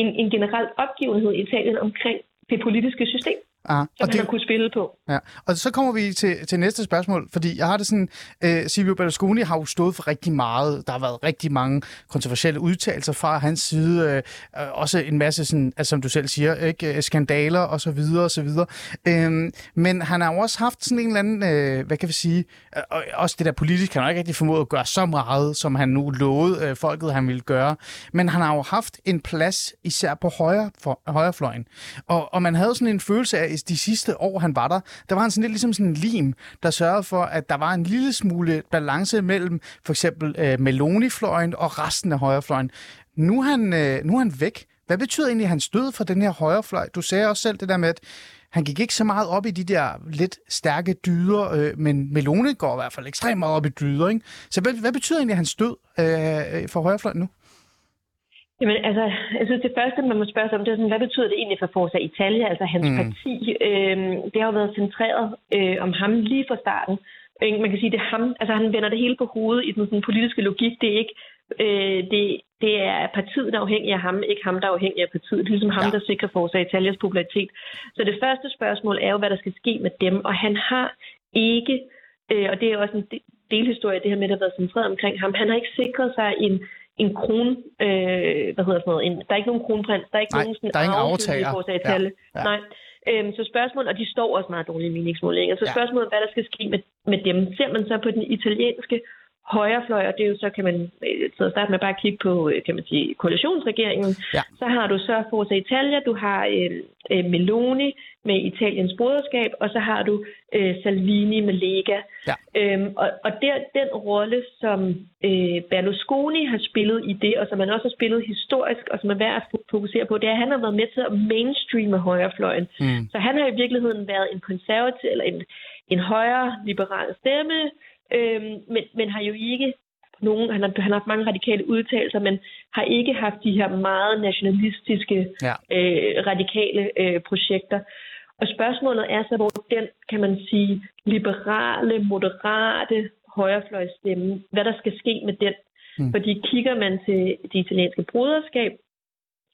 en, en generel opgivenhed i Italien omkring det politiske system. Aha. som Og han det, har kunne spille på. Ja, og så kommer vi til, til næste spørgsmål, fordi jeg har det sådan, øh, Silvio Berlusconi har jo stået for rigtig meget, der har været rigtig mange kontroversielle udtalelser fra hans side, øh, også en masse, sådan, altså, som du selv siger, ikke, øh, skandaler og så videre og så videre. Øh, men han har jo også haft sådan en eller anden, øh, hvad kan vi sige, øh, og også det der politisk, han har ikke rigtig formået at gøre så meget, som han nu lovede øh, folket, han ville gøre. Men han har jo haft en plads, især på højre, for, højrefløjen. Og, og man havde sådan en følelse af, de sidste år, han var der, der var han sådan lidt ligesom sådan en lim, der sørgede for, at der var en lille smule balance mellem for eksempel øh, Meloni-fløjen og resten af højrefløjen. Nu er, han, øh, nu er han væk. Hvad betyder egentlig hans død for den her højrefløj? Du sagde også selv det der med, at han gik ikke så meget op i de der lidt stærke dyder, øh, men Meloni går i hvert fald ekstremt meget op i dyder. Ikke? Så hvad, hvad betyder egentlig hans død øh, øh for højrefløjen nu? Jamen, altså, jeg synes, det første, man må spørge sig om, det er sådan, hvad betyder det egentlig for Forza Italia, altså hans Mm. parti? Øhm, det har jo været centreret øh, om ham lige fra starten. Øh, Man kan sige, det er ham, altså han vender det hele på hovedet i den sådan, politiske logik. Det er ikke, øh, det, det er partiet, der er afhængig af ham, ikke ham, der er afhængig af partiet. Det er ligesom ham, Ja. der sikrer Forza Italias popularitet. Så det første spørgsmål er jo, hvad der skal ske med dem, og han har ikke, øh, og det er også en de- delhistorie, det her med, at der har været centreret omkring ham, han har ikke sikret sig en en kron, øh, hvad hedder sådan noget, en, der er ikke nogen kronprins, der er ikke Nej, nogen sådan der er ingen Italia. Ja, ja. Nej. Øhm, så spørgsmålet, og de står også meget dårlige i meningsmålinger, så Ja. spørgsmålet er, hvad der skal ske med, med dem. Ser man så på den italienske højrefløj, og det er jo så, kan man øh, så starte med bare at kigge på, øh, kan man sige, koalitionsregeringen. Ja. Så har du så Forza Italia, du har øh, øh, Meloni med Italiens broderskab, og så har du øh, Salvini med Lega. Ja. Øhm, og og der, den rolle, som øh, Berlusconi har spillet i det, og som han også har spillet historisk, og som er værd at fo- fokusere på, det er, at han har været med til at mainstreame højrefløjen. Mm. Så han har i virkeligheden været en konservativ, eller en, en højre liberal stemme, øhm, men, men har jo ikke nogen, han har, han har haft mange radikale udtalelser, men har ikke haft de her meget nationalistiske, Ja. øh, radikale øh, projekter. Og spørgsmålet er så, hvor den, kan man sige, liberale, moderate højrefløjstemme, hvad der skal ske med den. Mm. Fordi kigger man til det italienske broderskab,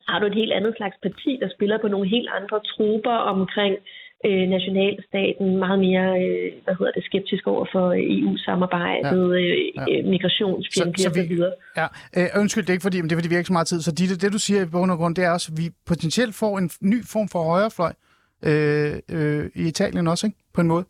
har du et helt andet slags parti, der spiller på nogle helt andre troper omkring øh, nationalstaten, meget mere øh, hvad hedder det, skeptisk over for EU-samarbejdet, ja. øh, Ja. ja. migrationsfjendtlig osv. Ja, øh, undskyld, det er ikke fordi, men det er fordi, vi har ikke så meget tid. Så Ditte, det du siger i bund og grund, det er også, at vi potentielt får en ny form for højrefløj øh, øh, i Italien også, ikke? På en måde.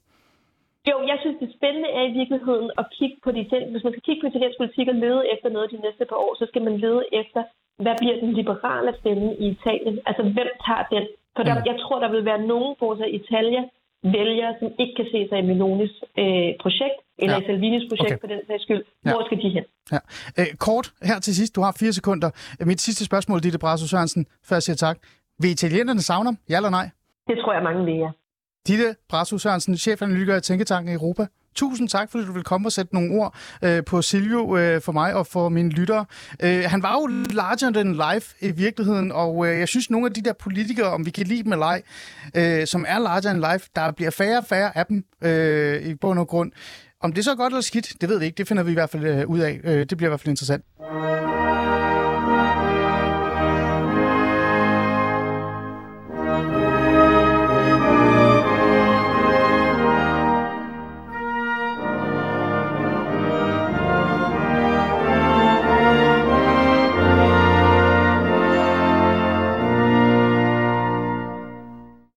Jo, jeg synes, det spændende er i virkeligheden at kigge på de Hvis man skal kigge på italiensk politik og lede efter noget de næste par år, så skal man lede efter, hvad bliver den liberale stemme i Italien? Altså, hvem tager den? For der, Mm. jeg tror, der vil være nogen Forza Italia vælgere, som ikke kan se sig i Melonis øh, projekt, eller Ja. i Salvinis projekt Okay. for den sags skyld. Ja. Hvor skal de hen? Ja. Øh, kort, her til sidst, du har fire sekunder. Mit sidste spørgsmål, Ditte Brasso Sørensen, før jeg siger tak. Vil italienerne savne ham? Ja eller nej? Det tror jeg, mange vil, ja. Ditte Brasso Sørensen, chefanalytiker i Tænketanken Europa. Tusind tak, fordi du vil komme og sætte nogle ord øh, på Silvio øh, for mig og for mine lyttere. Øh, han var jo larger than life i virkeligheden, og øh, jeg synes, nogle af de der politikere, om vi kan lide dem eller ej, øh, som er larger than life, der bliver færre og færre af dem øh, i bund og grund. Om det er så godt eller skidt, det ved vi ikke. Det finder vi i hvert fald øh, ud af. Øh, det bliver i hvert fald interessant.